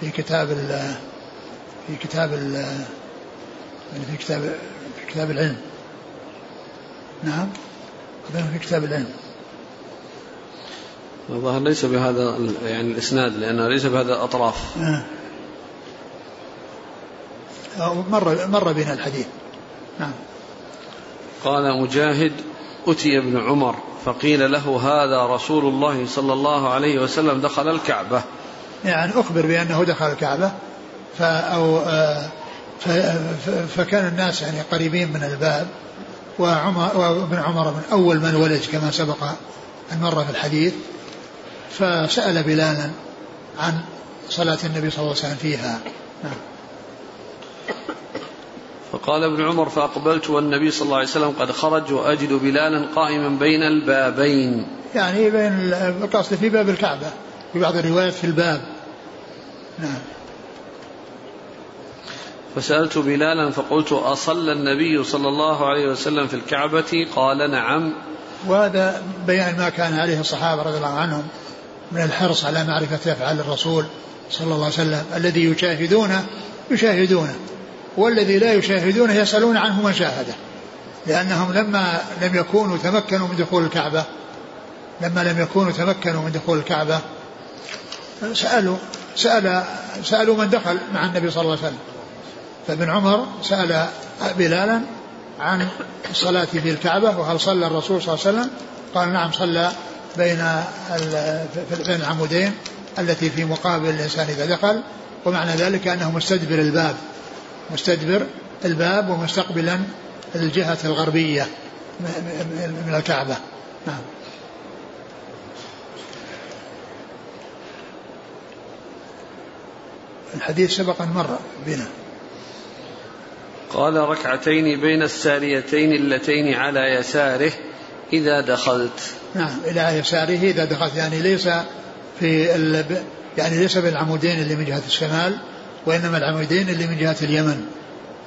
في كتاب ال في كتاب ال في كتاب كتاب العلم. نعم. في كتاب العلم. الظاهر ليس بهذا يعني الإسناد لأنه ليس بهذا الأطراف. آه. مر مر بنا الحديث. نعم. قال مجاهد أتي ابن عمر فقيل له هذا رسول الله صلى الله عليه وسلم دخل الكعبة. يعني أخبر بأنه دخل الكعبة أو آه، فكان الناس يعني قريبين من الباب وعمر وابن عمر من أول من ولج كما سبق أن مر في الحديث فسأل بلالا عن صلاة النبي صلى الله عليه وسلم فيها. نعم. فقال ابن عمر فأقبلت والنبي صلى الله عليه وسلم قد خرج وأجد بلالا قائما بين البابين. يعني بين القصد في باب الكعبة في بعض الروايات في الباب. نعم. فسألت بلالا فقلت أصلى النبي صلى الله عليه وسلم في الكعبة؟ قال نعم. وهذا بيان ما كان عليه الصحابة رضي الله عنهم من الحرص على معرفة أفعال الرسول صلى الله عليه وسلم. الذي يشاهدونه يشاهدونه. والذي لا يشاهدونه يسألون عنه من شاهده. لأنهم لما لم يكونوا تمكنوا من دخول الكعبة لما لم يكونوا تمكنوا من دخول الكعبة سألوا سأل سألوا من دخل مع النبي صلى الله عليه وسلم. فابن عمر سأل بلالا عن الصلاة في الكعبة وهل صلى الرسول صلى الله عليه وسلم؟ قال نعم صلى بين بين العمودين التي في مقابل الإنسان إذا دخل ومعنى ذلك أنه مستدبر الباب مستدبر الباب ومستقبلا الجهة الغربية من الكعبة. نعم. الحديث سبق مر بنا. قال ركعتين بين الساريتين اللتين على يساره إذا دخلت. نعم إلى يساره إذا دخلت. يعني ليس في ال... يعني ليس بالعمودين اللي من جهة الشمال وإنما العمودين اللي من جهة اليمن.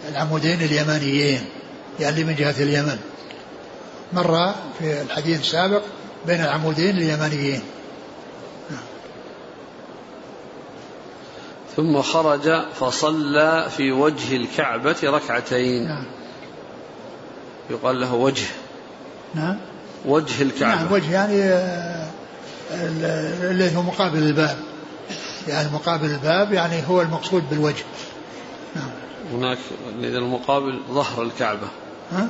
العمودين اليمانيين يعني من جهة اليمن. مر في الحديث السابق بين العمودين اليمانيين ثم خرج فصلى في وجه الكعبة ركعتين. نعم. يقال له وجه. نعم. وجه الكعبة. نعم وجه يعني آه، الذي هو مقابل الباب. يعني مقابل الباب يعني هو المقصود بالوجه. نعم. هناك إذا المقابل ظهر الكعبة. ها؟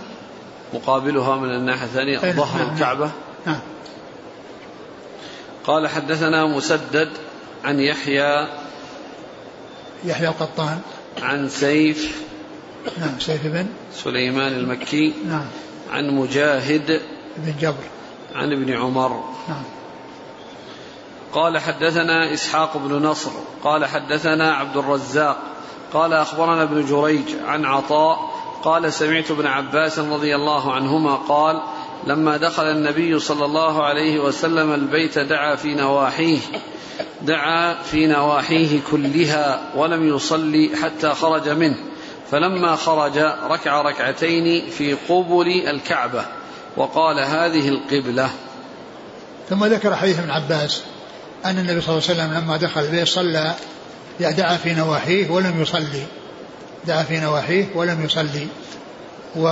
مقابلها من الناحية الثانية نعم ظهر نعم الكعبة. نعم. قال حدثنا مسدد عن يحيى يحيى القطان. عن سيف. نعم سيف بن سليمان المكي. نعم. عن مجاهد. بن جبر. عن ابن عمر. نعم. قال حدثنا إسحاق بن نصر. قال حدثنا عبد الرزاق. قال أخبرنا ابن جريج عن عطاء. قال سمعت ابن عباس رضي الله عنهما قال لما دخل النبي صلى الله عليه وسلم البيت دعا في نواحيه دعا في نواحيه كلها ولم يصلي حتى خرج منه. فلما خرج ركع ركعتين في قبل الكعبة وقال هذه القبلة. ثم ذكر حديث ابن عباس أن النبي صلى الله عليه وسلم لما دخل البيت صلى دعا في نواحيه ولم يصلي. دعا في نواحيه ولم يصلي. و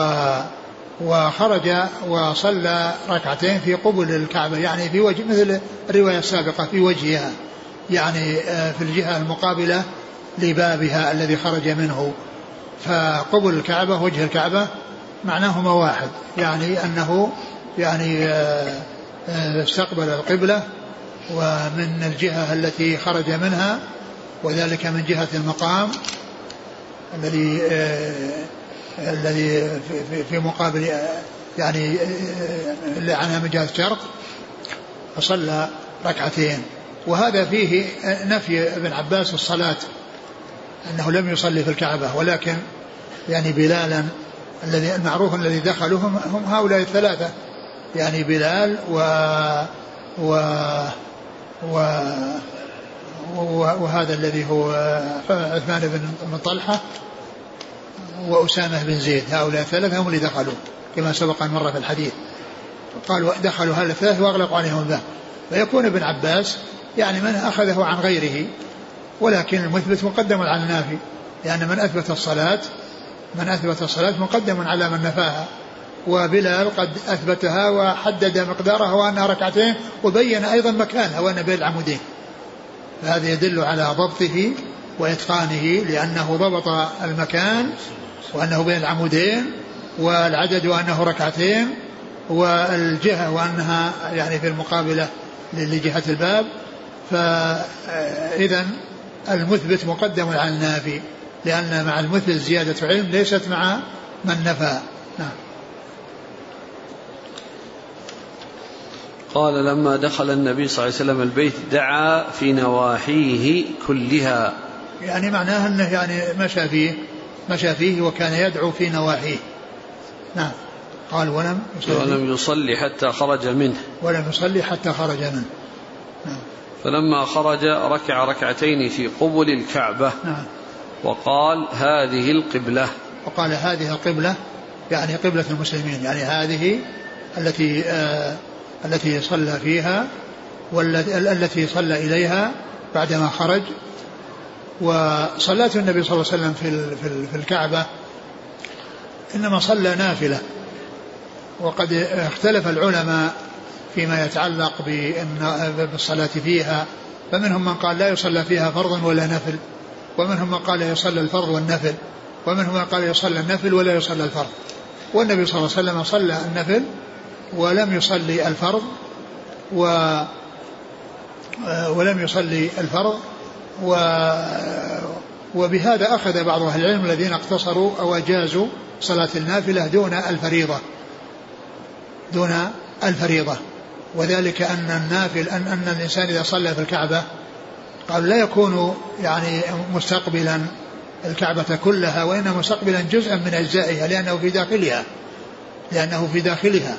وخرج وصلى ركعتين في قبل الكعبة يعني في وجه مثل الرواية السابقة في وجهها يعني آه، في الجهة المقابلة لبابها الذي خرج منه. فقبل الكعبة وجه الكعبة معناهما واحد يعني أنه يعني آه، آه، استقبل القبلة ومن الجهة التي خرج منها وذلك من جهة المقام الذي الذي في مقابل يعني اللي عنها جهة الشرق فصلى ركعتين. وهذا فيه نفي ابن عباس الصلاة أنه لم يصلي في الكعبة ولكن يعني بلالا الذي المعروف الذي دخلوا هم, هم هؤلاء الثلاثة. يعني بلال و و و وهذا الذي هو عثمان بن طلحة وأسامة بن زيد هؤلاء الثلاثة هم اللي دخلوا كما سبق أن مر في الحديث. قالوا دخلوا هؤلاء الثلاثة وأغلقوا عليهم الباب فيكون ابن عباس يعني من أخذه عن غيره ولكن المثبت مقدم على النافي لأن من أثبت الصلاة من أثبت الصلاة مقدم على من نفاها. وبلال قد أثبتها وحدد مقدارها وأنها ركعتين وبين أيضا مكانها وأن بين العمودين فهذا يدل على ضبطه وإتقانه لأنه ضبط المكان وأنه بين العمودين والعدد وأنه ركعتين والجهة وأنها يعني في المقابلة لجهة الباب. فإذا المثبت مقدم على النافي لأن مع المثبت زيادة علم ليست مع من نفى. نعم. قال لما دخل النبي صلى الله عليه وسلم البيت دعا في نواحيه كلها. يعني معناه أنه يعني مشى فيه مشى فيه وكان يدعو في نواحيه. نعم. قال ولم يصلي. ولم يصلي حتى خرج منه. ولم يصلي حتى خرج منه. نعم. فلما خرج ركع ركعتين في قبل الكعبة. نعم. وقال هذه القبلة. وقال هذه القبلة يعني قبلة المسلمين يعني هذه التي آه التي صلى فيها والتي صلى إليها بعدما خرج وصلاة النبي صلى الله عليه وسلم في في الكعبة إنما صلى نافلة. وقد اختلف العلماء فيما يتعلق بالصلاة فيها فمنهم من قال لا يصلى فيها فرض ولا نفل ومنهم من قال يصلى الفرض والنفل ومنهم من قال يصلى النفل ولا يصلى الفرض. والنبي صلى الله عليه وسلم صلى النفل ولم يصلي الفرض و ولم يصلي الفرض و وبهذا أخذ بعض أهل العلم الذين اقتصروا أو أجازوا صلاة النافلة دون الفريضة. دون الفريضة. وذلك أن النافل أن, أن الإنسان إذا صلى في الكعبة قال لا يكون يعني مستقبلا الكعبة كلها وإنما مستقبلا جزءا من أجزائها لأنه في داخلها لأنه في داخلها.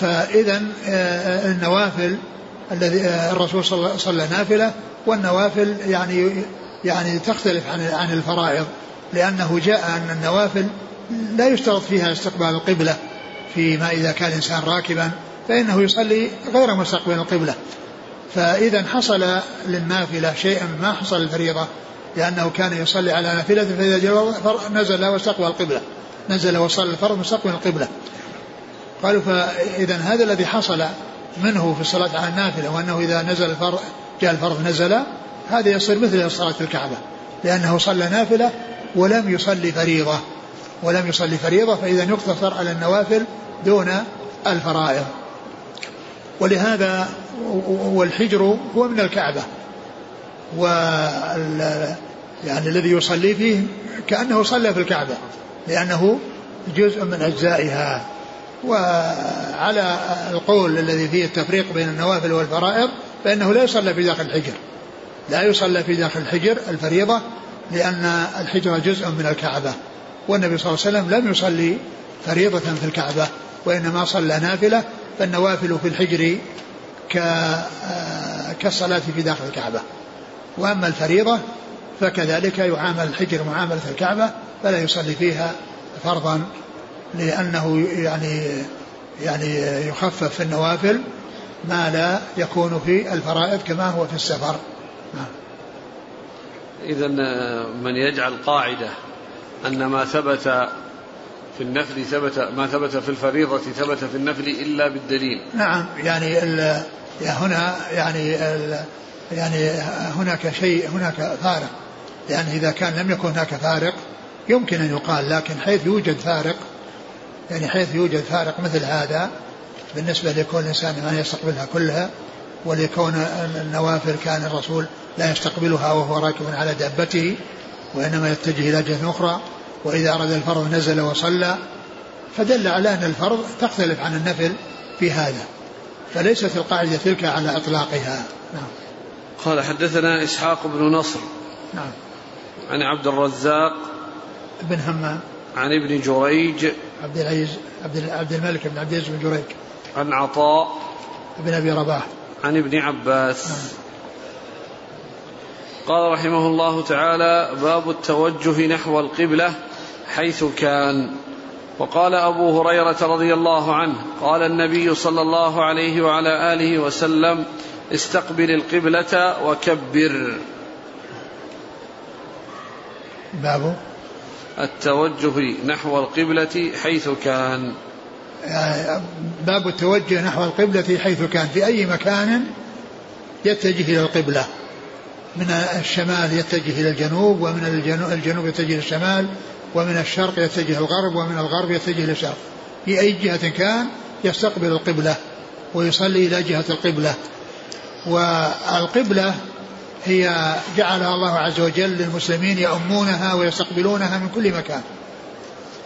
فإذا آه، النوافل الذي آه، الرسول صلى نافلة والنوافل يعني يعني تختلف عن عن الفرائض لأنه جاء أن النوافل لا يشترط فيها استقبال القبلة فيما إذا كان الإنسان راكبا فإنه يصلي غير مستقبل القبلة. فإذا حصل للنافلة شيء ما حصل الفريضة لأنه كان يصلي على نافلة فإذا جاء نزل واستقبل القبلة نزل وصلى الفرض مستقبل القبلة. قالوا فإذا هذا الذي حصل منه في الصلاة على النافلة وأنه إذا نزل الفرض جاء الفرض نزل هذا يصير مثل صلاة الكعبة لأنه صلى نافلة ولم يصلي فريضة ولم يصلي فريضة فإذا يقتصر على النوافل دون الفرائض. ولهذا والحجر هو من الكعبة وال يعني الذي يصلي فيه كأنه صلى في الكعبة لأنه جزء من أجزائها. وعلى القول الذي فيه التفريق بين النوافل والفرائض فإنه لا يصلى في داخل الحجر. لا يصلى في داخل الحجر الفريضة لأن الحجر جزء من الكعبة. والنبي صلى الله عليه وسلم لم يصلي فريضة في الكعبة وإنما صلى نافلة فالنوافل في الحجر كالصلاة في داخل الكعبة. وأما الفريضة فكذلك يعامل الحجر معاملة الكعبة فلا يصلي فيها فرضا لأنه يعني يعني يخفف في النوافل ما لا يكون في الفرائض كما هو في السفر. نعم. إذا من يجعل قاعدة أن ما ثبت في النفل ثبت ما ثبت في الفريضة ثبت في النفل إلا بالدليل. نعم يعني هنا يعني يعني هناك شيء هناك فارق. يعني إذا كان لم يكن هناك فارق يمكن أن يقال لكن حيث يوجد فارق يعني حيث يوجد فارق مثل هذا بالنسبة لكون الإنسان ما يستقبلها كلها ولكون النوافل كان الرسول لا يستقبلها وهو راكب على دابته وإنما يتجه إلى جهة أخرى وإذا أراد الفرض نزل وصلى. فدل على أن الفرض تختلف عن النفل في هذا فليست القاعدة تلك على إطلاقها. نعم. قال حدثنا إسحاق بن نصر. نعم. عن عبد الرزاق. بن همام. عن ابن جريج. عبد العزيز عبد عبد الملك بن عبد العزيز بن جريج. عن عطاء بن أبي رباح. عن ابن عباس. نعم. قال رحمه الله تعالى باب التوجه نحو القبلة حيث كان. وقال أبو هريرة رضي الله عنه قال النبي صلى الله عليه وعلى آله وسلم استقبل القبلة وكبر. باب التوجه نحو القبلة حيث كان. باب التوجه نحو القبلة حيث كان في أي مكان يتجه إلى القبلة؟ من الشمال يتجه إلى الجنوب ومن الجنوب, يتجه إلى الشمال ومن الشرق يتجه الغرب ومن الغرب يتجه إلى الشرق. في أي جهة كان يستقبل القبلة ويصلي إلى جهة القبلة. والقبلة هي جعلها الله عز وجل للمسلمين يؤمونها ويستقبلونها من كل مكان.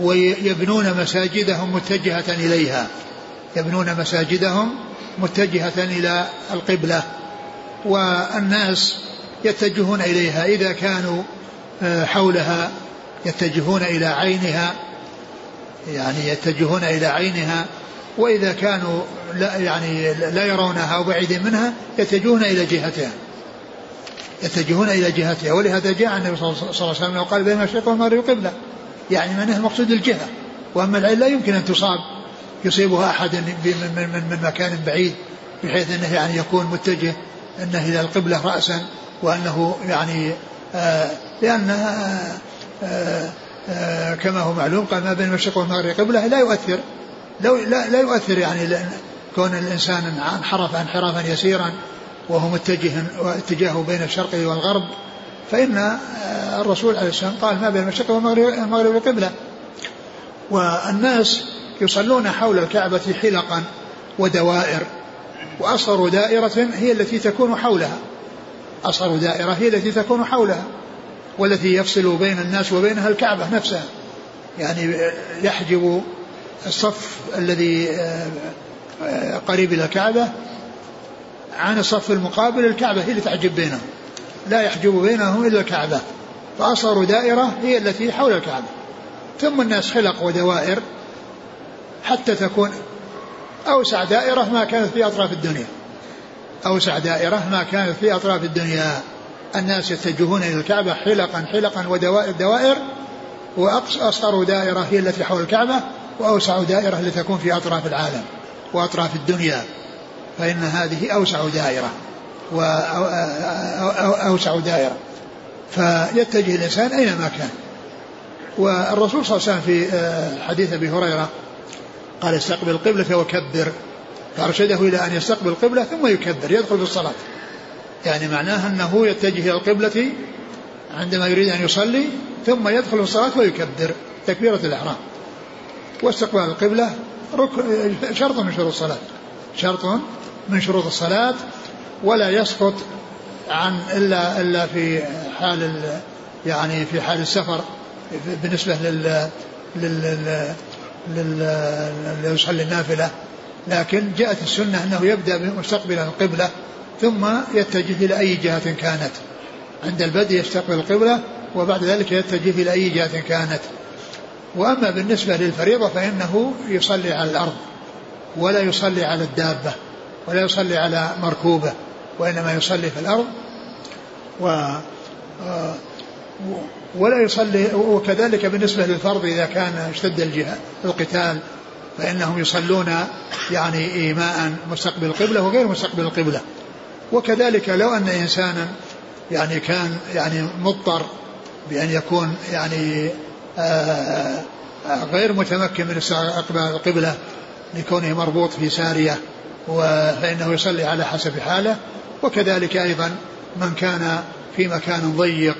ويبنون مساجدهم متجهة إليها. يبنون مساجدهم متجهة إلى القبلة. والناس يتجهون إليها. إذا كانوا آه، حولها يتجهون إلى عينها يعني يتجهون إلى عينها. وإذا كانوا لا يعني لا يرونها أو بعيدين منها يتجهون إلى جهتها. يتجهون إلى جهتها. ولهذا جاء النبي صلى الله عليه وسلم وقال بين المشرق والمغرب قبلة يعني معناه المقصود الجهة. وأما العين لا يمكن أن تصاب يصيبها أحد من, من, من, من مكان بعيد بحيث أنه يعني يكون متجه أنه إلى القبلة رأسا وأنه يعني آه لأن آه آه آه كما هو معلوم قال ما بين المشرق والمغرب قبلة لا يؤثر. لا, لا يؤثر يعني كون الإنسان انحرف انحرافا يسيرا وهو متجه واتجاهه بين الشرق والغرب فإن آه، الرسول عليه السلام قال ما بين المشرق والمغرب قبلة. والناس يصلون حول الكعبة حلقا ودوائر. وأصغر دائرة هي التي تكون حولها. أصغر دائرة هي التي تكون حولها. والتي يفصل بين الناس وبينها الكعبة نفسها. يعني يحجب الصف الذي آه، آه، قريب إلى الكعبة عن الصف المقابل الكعبة هي اللي تحجب بينهم. لا يحجب بينهم إلا الكعبة فأصغر دائرة هي التي حول الكعبة. ثم الناس حلق ودوائر حتى تكون أوسع دائرة ما كانت في أطراف الدنيا. أوسع دائرة ما كانت في أطراف الدنيا. الناس يتجهون إلى الكعبة حلقا حلقا ودوائر دوائر وأصغر دائرة هي التي حول الكعبة وأوسع دائرة التي تكون في أطراف العالم وأطراف الدنيا. فإن هذه أوسع دائرة. وأوسع دائرة. فيتجه الإنسان أينما كان. والرسول صلى الله عليه وسلم في آه، حديث أبي هريرة قال استقبل القبلة وكبر فأرشده إلى أن يستقبل القبلة ثم يكبر يدخل في الصلاة. يعني معناه أنه يتجه إلى القبلة عندما يريد أن يصلي ثم يدخل في الصلاة ويكبر. تكبيرة الإحرام. واستقبال القبلة شرط من شروط الصلاة. شرط من شروط الصلاة ولا يسقط عن إلا إلا في حال يعني في حال السفر بالنسبة لل لل لل يصلي النافلة. لكن جاءت السنة أنه يبدأ مستقبلا القبلة ثم يتجه إلى أي جهة كانت. عند البدء يستقبل القبلة وبعد ذلك يتجه إلى أي جهة كانت. وأما بالنسبة للفريضة فإنه يصلي على الأرض ولا يصلي على الدابة ولا يصلي على مركوبة. وإنما يصلي في الأرض و ولا يصلي وكذلك بالنسبة للفرض إذا كان اشتد القتال فإنهم يصلون يعني إيماء مستقبل القبلة وغير مستقبل القبلة. وكذلك لو أن إنسانا يعني كان يعني مضطر بأن يكون يعني آه، آه، غير متمكن من استقبال القبلة لكونه مربوط في سارية فإنه يصلي على حسب حاله وكذلك أيضا من كان في مكان ضيق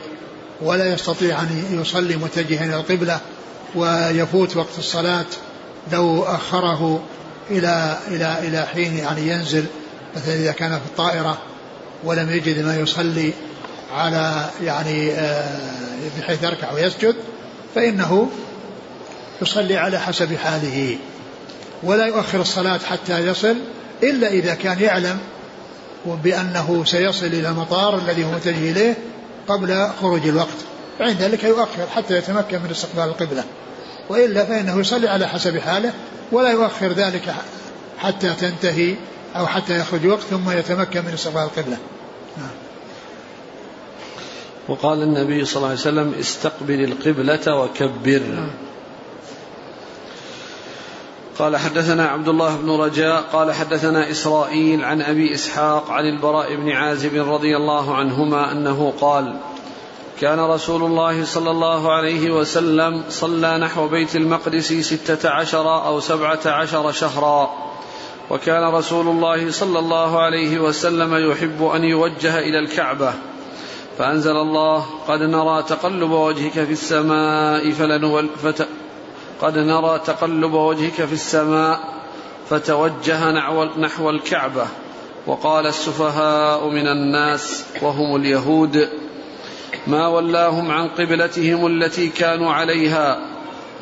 ولا يستطيع أن يصلي متجها إلى القبلة ويفوت وقت الصلاة لو أخره إلى إلى إلى حين يعني ينزل مثلا إذا كان في الطائرة ولم يجد ما يصلي على يعني آه، بحيث يركع ويسجد فإنه يصلي على حسب حاله. ولا يؤخر الصلاة حتى يصل إلا إذا كان يعلم بأنه سيصل إلى المطار الذي هو متجه إليه قبل خروج الوقت فعند ذلك يؤخر حتى يتمكن من استقبال القبلة وإلا فإنه يصلي على حسب حاله ولا يؤخر ذلك حتى تنتهي أو حتى يخرج وقت ثم يتمكن من استقبال القبلة نعم. وقال النبي صلى الله عليه وسلم استقبل القبلة وكبر نعم. قال حدثنا عبد الله بن رجاء قال حدثنا إسرائيل عن أبي إسحاق عن البراء بن عازب رضي الله عنهما أنه قال كان رسول الله صلى الله عليه وسلم صلى نحو بيت المقدس ستة عشر أو سبعة عشر شهرا. وكان رسول الله صلى الله عليه وسلم يحب أن يوجه إلى الكعبة. فأنزل الله قد نرى تقلب وجهك في السماء فلنول فت قد نرى تقلب وجهك في السماء فتوجه نحو الكعبة. وقال السفهاء من الناس وهم اليهود ما ولاهم عن قبلتهم التي كانوا عليها.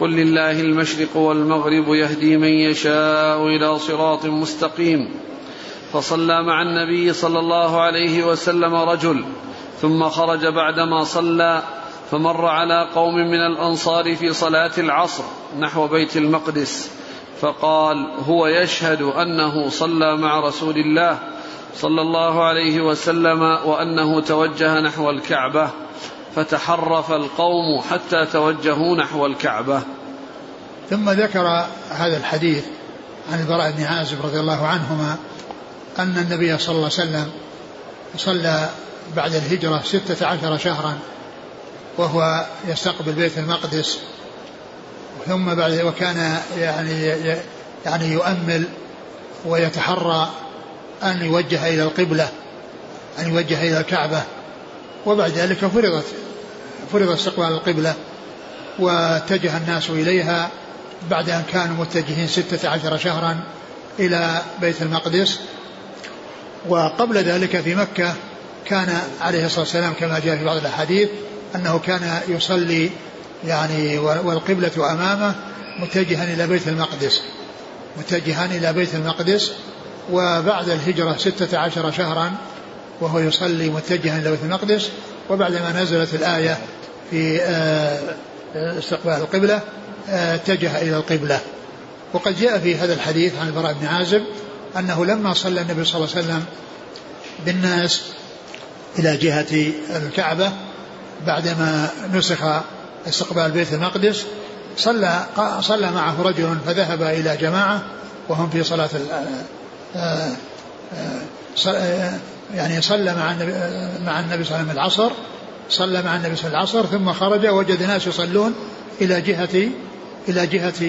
قل لله المشرق والمغرب يهدي من يشاء إلى صراط مستقيم. فصلى مع النبي صلى الله عليه وسلم رجل ثم خرج بعدما صلى فمر على قوم من الأنصار في صلاة العصر نحو بيت المقدس فقال هو يشهد أنه صلى مع رسول الله صلى الله عليه وسلم وأنه توجه نحو الكعبة فتحرف القوم حتى توجهوا نحو الكعبة. ثم ذكر هذا الحديث عن البراء بن عازب رضي الله عنهما أن النبي صلى الله عليه وسلم صلى بعد الهجرة ستة عشر شهرا. وهو يستقبل بيت المقدس ثم بعد وكان يعني يعني يؤمل ويتحرى أن يوجه إلى القبلة أن يوجه إلى الكعبة. وبعد ذلك فرضت فرض استقبال القبلة واتجه الناس إليها بعد أن كانوا متجهين ستة عشر شهرا إلى بيت المقدس. وقبل ذلك في مكة كان عليه الصلاة والسلام كما جاء في بعض الأحاديث أنه كان يصلي يعني والقبلة أمامه متجها إلى بيت المقدس متجها إلى بيت المقدس وبعد الهجرة ستة عشر شهرا وهو يصلي متجها إلى بيت المقدس وبعدما نزلت الآية في آه، استقبال القبلة آه، اتجه إلى القبلة. وقد جاء في هذا الحديث عن البراء بن عازب أنه لما صلى النبي صلى الله عليه وسلم بالناس إلى جهة الكعبة بعدما نسخ استقبال بيت المقدس صلى صلى معه رجل فذهب إلى جماعة وهم في صلاة آه، آه، آه، يعني صلى مع النبي مع النبي صلى الله عليه وسلم العصر صلى مع النبي صلى الله عليه وسلم العصر ثم خرج وجد ناس يصلون إلى جهة إلى جهة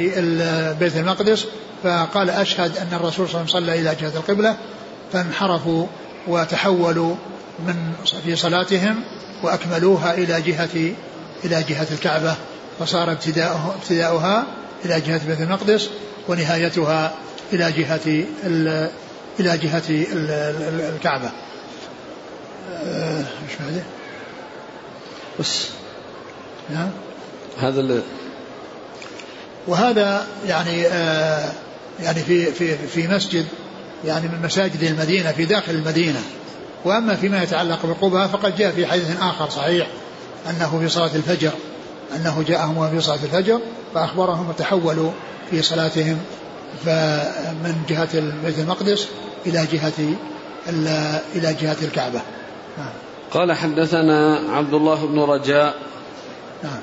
بيت المقدس فقال أشهد أن الرسول صلى الله عليه وسلم صلى إلى جهة القبلة فانحرفوا وتحولوا من في صلاتهم وأكملوها إلى جهة إلى جهة الكعبة فصار ابتداؤها, ابتداؤها إلى جهة بيت المقدس ونهايتها إلى جهة إلى جهة الكعبة. آه، إيش بعده؟ بس نعم هذا اللي وهذا يعني آه يعني في في في مسجد يعني من مساجد المدينة في داخل المدينة وأما فيما يتعلق بقبها فقد جاء في حديث آخر صحيح أنه في صلاة الفجر أنه جاءهم في صلاة الفجر فأخبرهم وتحولوا في صلاتهم فمن جهة بيت المقدس إلى جهة إلى جهة الكعبة. نعم. قال حدثنا عبد الله بن رجاء نعم.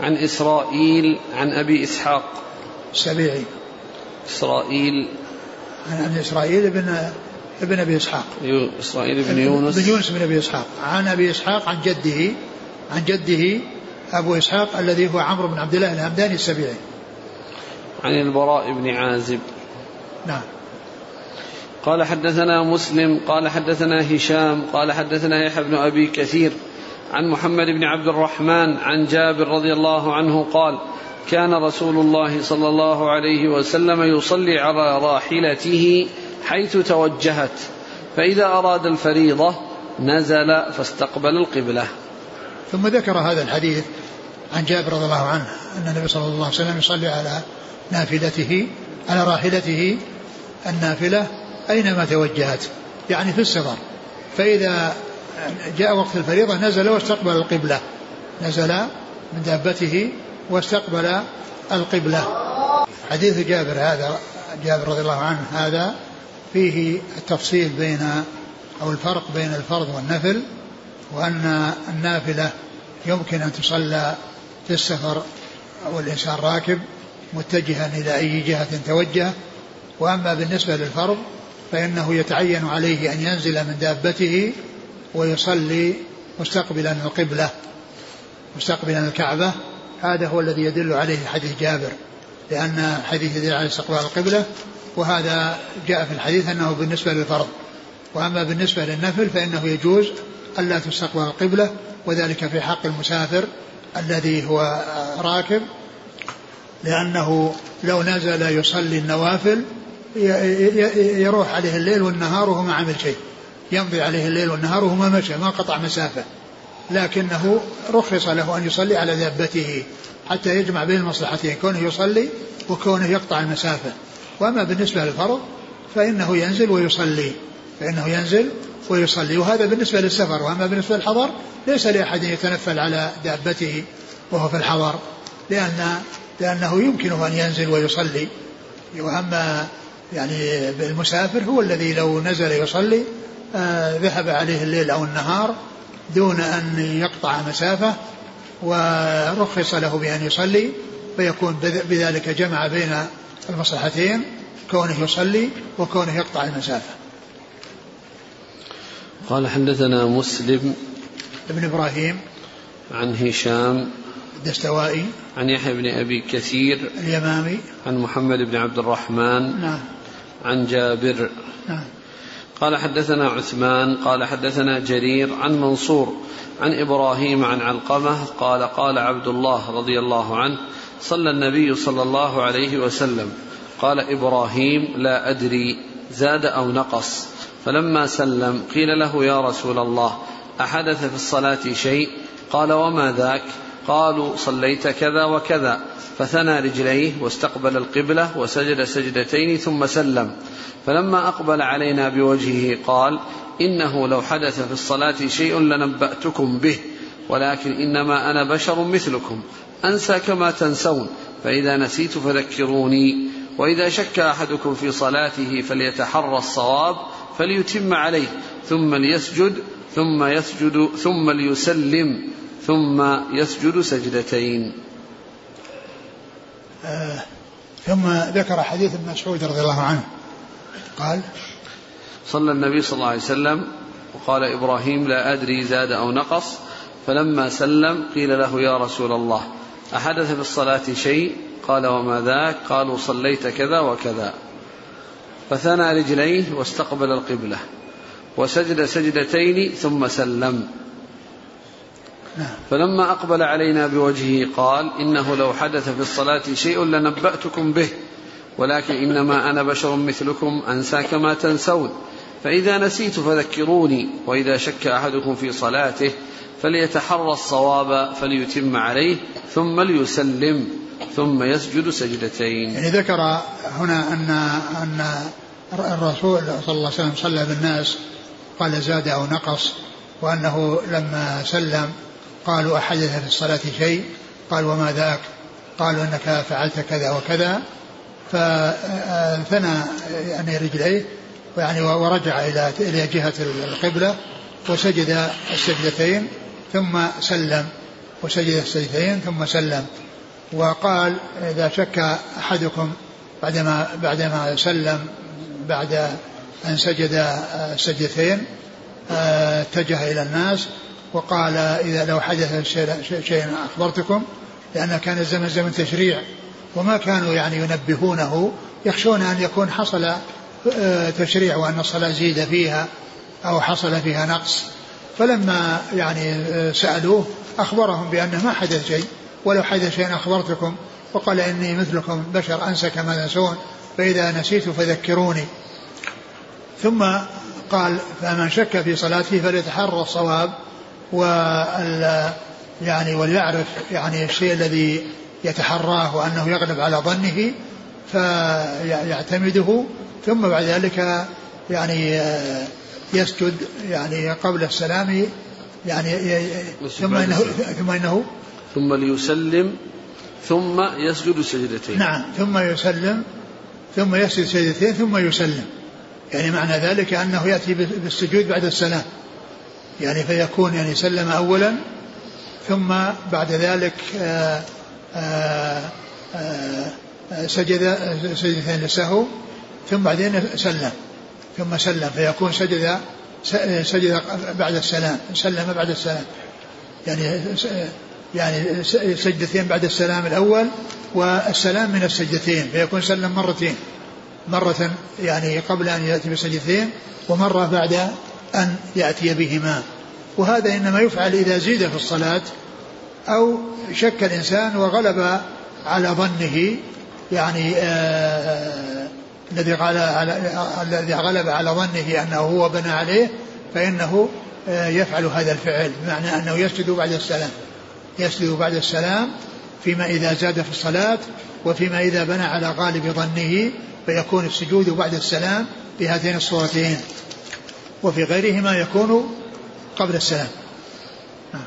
عن إسرائيل عن أبي إسحاق السبيعي إسرائيل عن إسرائيل بن ابن أبي إسحاق. إسرائيل بن يونس. بن يونس بن أبي إسحاق. عن أبي إسحاق عن جده عن جده أبو إسحاق الذي هو عمرو بن عبد الله الهمداني السبيعي. عن البراء بن عازب. نعم. قال حدثنا مسلم قال حدثنا هشام قال حدثنا يحيى بن أبي كثير عن محمد بن عبد الرحمن عن جابر رضي الله عنه قال كان رسول الله صلى الله عليه وسلم يصلي على راحلته حيث توجهت. فإذا أراد الفريضة نزل فاستقبل القبلة. ثم ذكر هذا الحديث عن جابر رضي الله عنه أن النبي صلى الله عليه وسلم يصلي على نافلته على راحلته النافلة أينما توجهت يعني في السفر فإذا جاء وقت الفريضة نزل واستقبل القبلة. نزل من دابته واستقبل القبلة. حديث جابر هذا جابر رضي الله عنه هذا فيه التفصيل بين أو الفرق بين الفرض والنفل وأن النافلة يمكن أن تصلى في السفر أو الإنسان راكب متجها إلى أي جهة توجه. وأما بالنسبة للفرض فإنه يتعين عليه أن ينزل من دابته ويصلي مستقبلا القبلة مستقبلا الكعبة. هذا هو الذي يدل عليه حديث جابر لأن حديث يدل على استقبال القبلة وهذا جاء في الحديث أنه بالنسبة للفرض. وأما بالنسبة للنفل فإنه يجوز ألا تستقبل القبلة وذلك في حق المسافر الذي هو راكب لأنه لو نزل يصلي النوافل يروح عليه الليل والنهار وهو ما عمل شيء. يمضي عليه الليل والنهار وهو ما مشى ما قطع مسافة. لكنه رخص له أن يصلي على دابته حتى يجمع بين المصلحتين كونه يصلي وكونه يقطع المسافة. وأما بالنسبة للفرض فإنه ينزل ويصلي فإنه ينزل ويصلي وهذا بالنسبة للسفر وأما بالنسبة للحضر ليس لأحد يتنفل على دابته وهو في الحضر لأن لأنه يمكنه أن ينزل ويصلي. وأما يعني المسافر هو الذي لو نزل يصلي آه ذهب عليه الليل أو النهار دون أن يقطع مسافة ورخص له بأن يصلي فيكون بذلك جمع بين المصلحتين كونه يصلي وكونه يقطع المسافة. قال حدثنا مسلم ابن إبراهيم عن هشام الدستوائي عن يحيى بن أبي كثير اليمامي عن محمد بن عبد الرحمن نعم. عن جابر نعم. قال حدثنا عثمان قال حدثنا جرير عن منصور عن إبراهيم عن علقمة قال قال عبد الله رضي الله عنه صلى النبي صلى الله عليه وسلم. قال إبراهيم لا أدري زاد أو نقص. فلما سلم قيل له يا رسول الله أحدث في الصلاة شيء؟ قال وما ذاك؟ قالوا صليت كذا وكذا. فثنى رجليه واستقبل القبلة وسجد سجدتين ثم سلم. فلما أقبل علينا بوجهه قال إنه لو حدث في الصلاة شيء لنبأتكم به ولكن إنما أنا بشر مثلكم. أنسى كما تنسون فإذا نسيت فذكروني وإذا شك أحدكم في صلاته فليتحرى الصواب فليتم عليه ثم ليسجد ثم يسجد ثم ليسلم ثم يسجد سجدتين. آه ثم ذكر حديث ابن مسعود رضي الله عنه. قال صلى النبي صلى الله عليه وسلم وقال إبراهيم لا أدري زاد أو نقص. فلما سلم قيل له يا رسول الله. أحدث في الصلاة شيء؟ قال وما ذاك؟ قالوا صليت كذا وكذا. فثنى رجليه واستقبل القبلة. وسجد سجدتين ثم سلم. فلما أقبل علينا بوجهه قال إنه لو حدث في الصلاة شيء لنبأتكم به ولكن إنما أنا بشر مثلكم أنسى كما تنسون. فإذا نسيت فذكروني وإذا شك أحدكم في صلاته فليتحرى الصواب فليتم عليه ثم ليسلم ثم يسجد سجدتين. يعني ذكر هنا أن أن الرسول صلى الله عليه وسلم صلى بالناس قال زاد أو نقص وأنه لما سلم قالوا أحدث في الصلاة شيء؟ قال وما ذاك؟ قالوا أنك فعلت كذا وكذا. فثنى يعني رجليه يعني ورجع إلى إلى جهة القبلة وسجد السجدتين. ثم سلم وسجد السجدتين ثم سلم. وقال إذا شك أحدكم بعدما بعدما سلم بعد أن سجد السجدتين اتجه إلى الناس وقال إذا لو حدث شيء أخبرتكم لأن كان الزمن زمن تشريع وما كانوا يعني ينبهونه يخشون أن يكون حصل آه، تشريع وأن الصلاة زيد فيها أو حصل فيها نقص. فلما يعني آه، سألوه أخبرهم بأنه ما حدث شيء ولو حدث شيء أخبرتكم وقال إني مثلكم بشر أنسى كما تنسون فإذا نسيت فذكروني. ثم قال فمن شك في صلاته فليتحرى الصواب وال يعني وليعرف يعني الشيء الذي يتحراه وأنه يغلب على ظنه فيعتمده ثم بعد ذلك يعني يسجد يعني قبل السلام يعني ثم انه ثم إنه ثم ليسلم ثم يسجد سجدتين. نعم ثم يسلم ثم يسجد سجدتين ثم يسلم. يعني معنى ذلك أنه يأتي بالسجود بعد السلام. يعني فيكون يعني سلم اولا ثم بعد ذلك آآ آآ آآ سجد سجدتين للسهو ثم بعدين سلم. ثم سلم فيكون سجد سجد بعد السلام سلم بعد السلام. يعني يعني سجدتين بعد السلام الأول والسلام من السجدتين فيكون سلم مرتين. مرة يعني قبل أن يأتي بسجدتين ومرة بعد أن يأتي بهما. وهذا إنما يفعل إذا زيد في الصلاة أو شك الإنسان وغلب على ظنه يعني آه الذي الذي غلب على ظنه أنه هو بنى عليه فإنه آه، يفعل هذا الفعل بمعنى أنه يسجد بعد السلام. يسجد بعد السلام فيما إذا زاد في الصلاة وفيما إذا بنى على غالب ظنه فيكون السجود بعد السلام بهاتين الصورتين. وفي غيرهما يكون قبل السلام. نعم.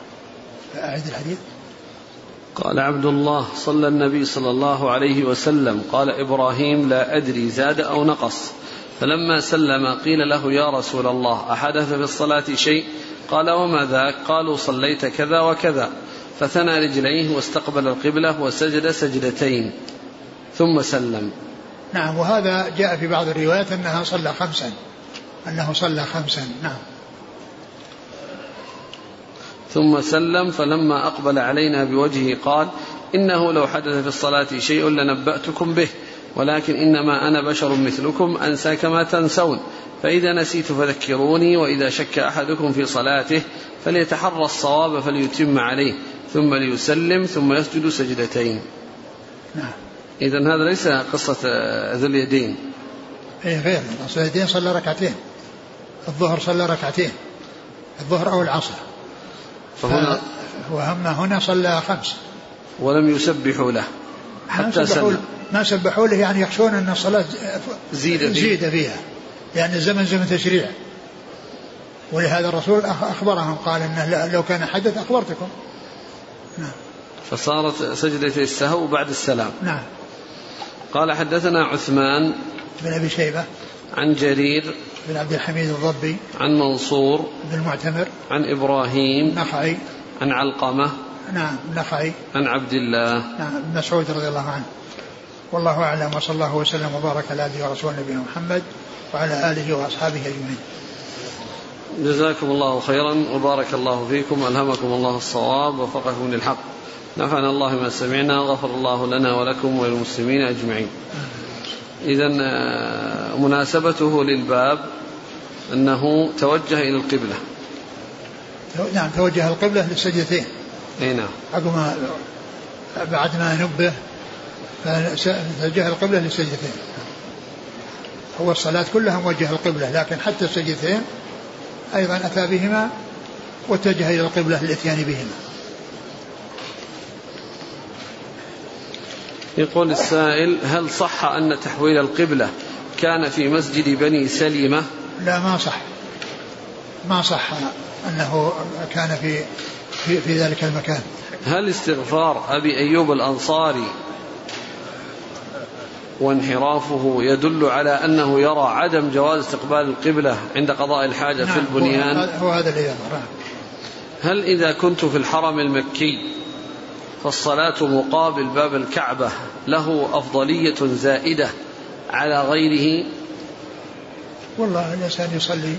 أعد الحديث. قال عبد الله صلى النبي صلى الله عليه وسلم قال إبراهيم لا أدري زاد أو نقص. فلما سلم قيل له يا رسول الله أحدث في الصلاة شيء؟ قال وما ذاك؟ قالوا صليت كذا وكذا. فثنى رجليه واستقبل القبلة وسجد سجدتين. ثم سلم. نعم وهذا جاء في بعض الروايات أنها صلى خمسا. أنه صلى خمسا نعم. ثم سلم فلما أقبل علينا بوجهه قال إنه لو حدث في الصلاة شيء لنبأتكم به ولكن إنما أنا بشر مثلكم أنسى كما تنسون. فإذا نسيت فذكروني وإذا شك أحدكم في صلاته فليتحرى الصواب فليتم عليه ثم ليسلم ثم يسجد سجدتين. نعم إذا هذا ليس قصة ذو اليدين. أي غير. ذو اليدين صلى ركعتين الظهر صلى ركعتين الظهر أو العصر. فهنا وأما هنا صلى خمس. ولم يسبحوا له حتى سلم ما سبحوا له يعني يخشون أن الصلاة زيد فيها, زيد فيها. يعني الزمن زمن تشريع. ولهذا الرسول أخبرهم قال أنه لو كان حدث أخبرتكم. نعم. فصارت سجدة السهو بعد السلام. نعم. قال حدثنا عثمان بن أبي شيبة. عن جرير بن عبد الحميد الضبي عن منصور بن المعتمر عن إبراهيم نخعي عن علقمة نعم نخعي عن عبد الله. نعم بن مسعود رضي الله عنه. والله أعلم وصلى الله وسلم وبارك على عبده ورسوله نبينا محمد وعلى آله وأصحابه أجمعين. جزاكم الله خيرا وبارك الله فيكم ألهمكم الله الصواب وفقكم للحق. نفعنا الله ما سمعنا غفر الله لنا ولكم وللمسلمين أجمعين. إذا آه، مناسبته للباب أنه توجه إلى القبلة. نعم توجه القبلة للسجدتين. أي نعم. عقب ما بعد ما نبه فتوجه القبلة للسجدتين. هو الصلاة كلها موجهة القبلة لكن حتى السجدتين أيضا أتى بهما واتجه إلى القبلة للإتيان بهما. يقول السائل هل صح أن تحويل القبلة كان في مسجد بني سلمة لا ما صح. ما صح أنه كان في في, في ذلك المكان. هل استغفار أبي أيوب الأنصاري وانحرافه يدل على أنه يرى عدم جواز استقبال القبلة عند قضاء الحاجة نعم في البنيان؟ هو هذا اللي يظهر. هل إذا كنت في الحرم المكي فالصلاة مقابل باب الكعبة له أفضلية زائدة على غيره. والله الإنسان يصلي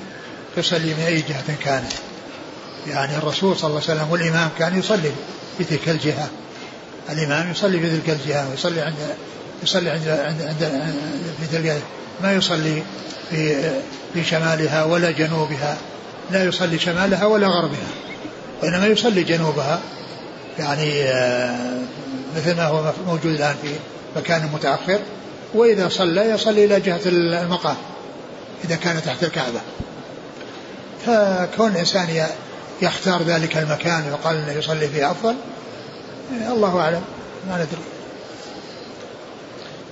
يصلي من أي جهة كانت يعني الرسول صلى الله عليه وسلم والإمام كان يصلي في تلك الجهة. الإمام يصلي في تلك الجهة ويصلي عند يصلي عند عند, عند في تلك ما يصلي في في شمالها ولا جنوبها. لا يصلي شمالها ولا غربها. وإنما يصلي جنوبها. يعني آه، مثل ما هو موجود الآن في مكان متأخر. وإذا صلى يصلي إلى جهة المقام إذا كان تحت الكعبة. فكون الإنسان يختار ذلك المكان ويقال أنه يصلي فيه أفضل الله أعلم. ما ندري.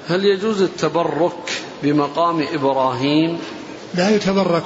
هل يجوز التبرك بمقام إبراهيم؟ لا يتبرك.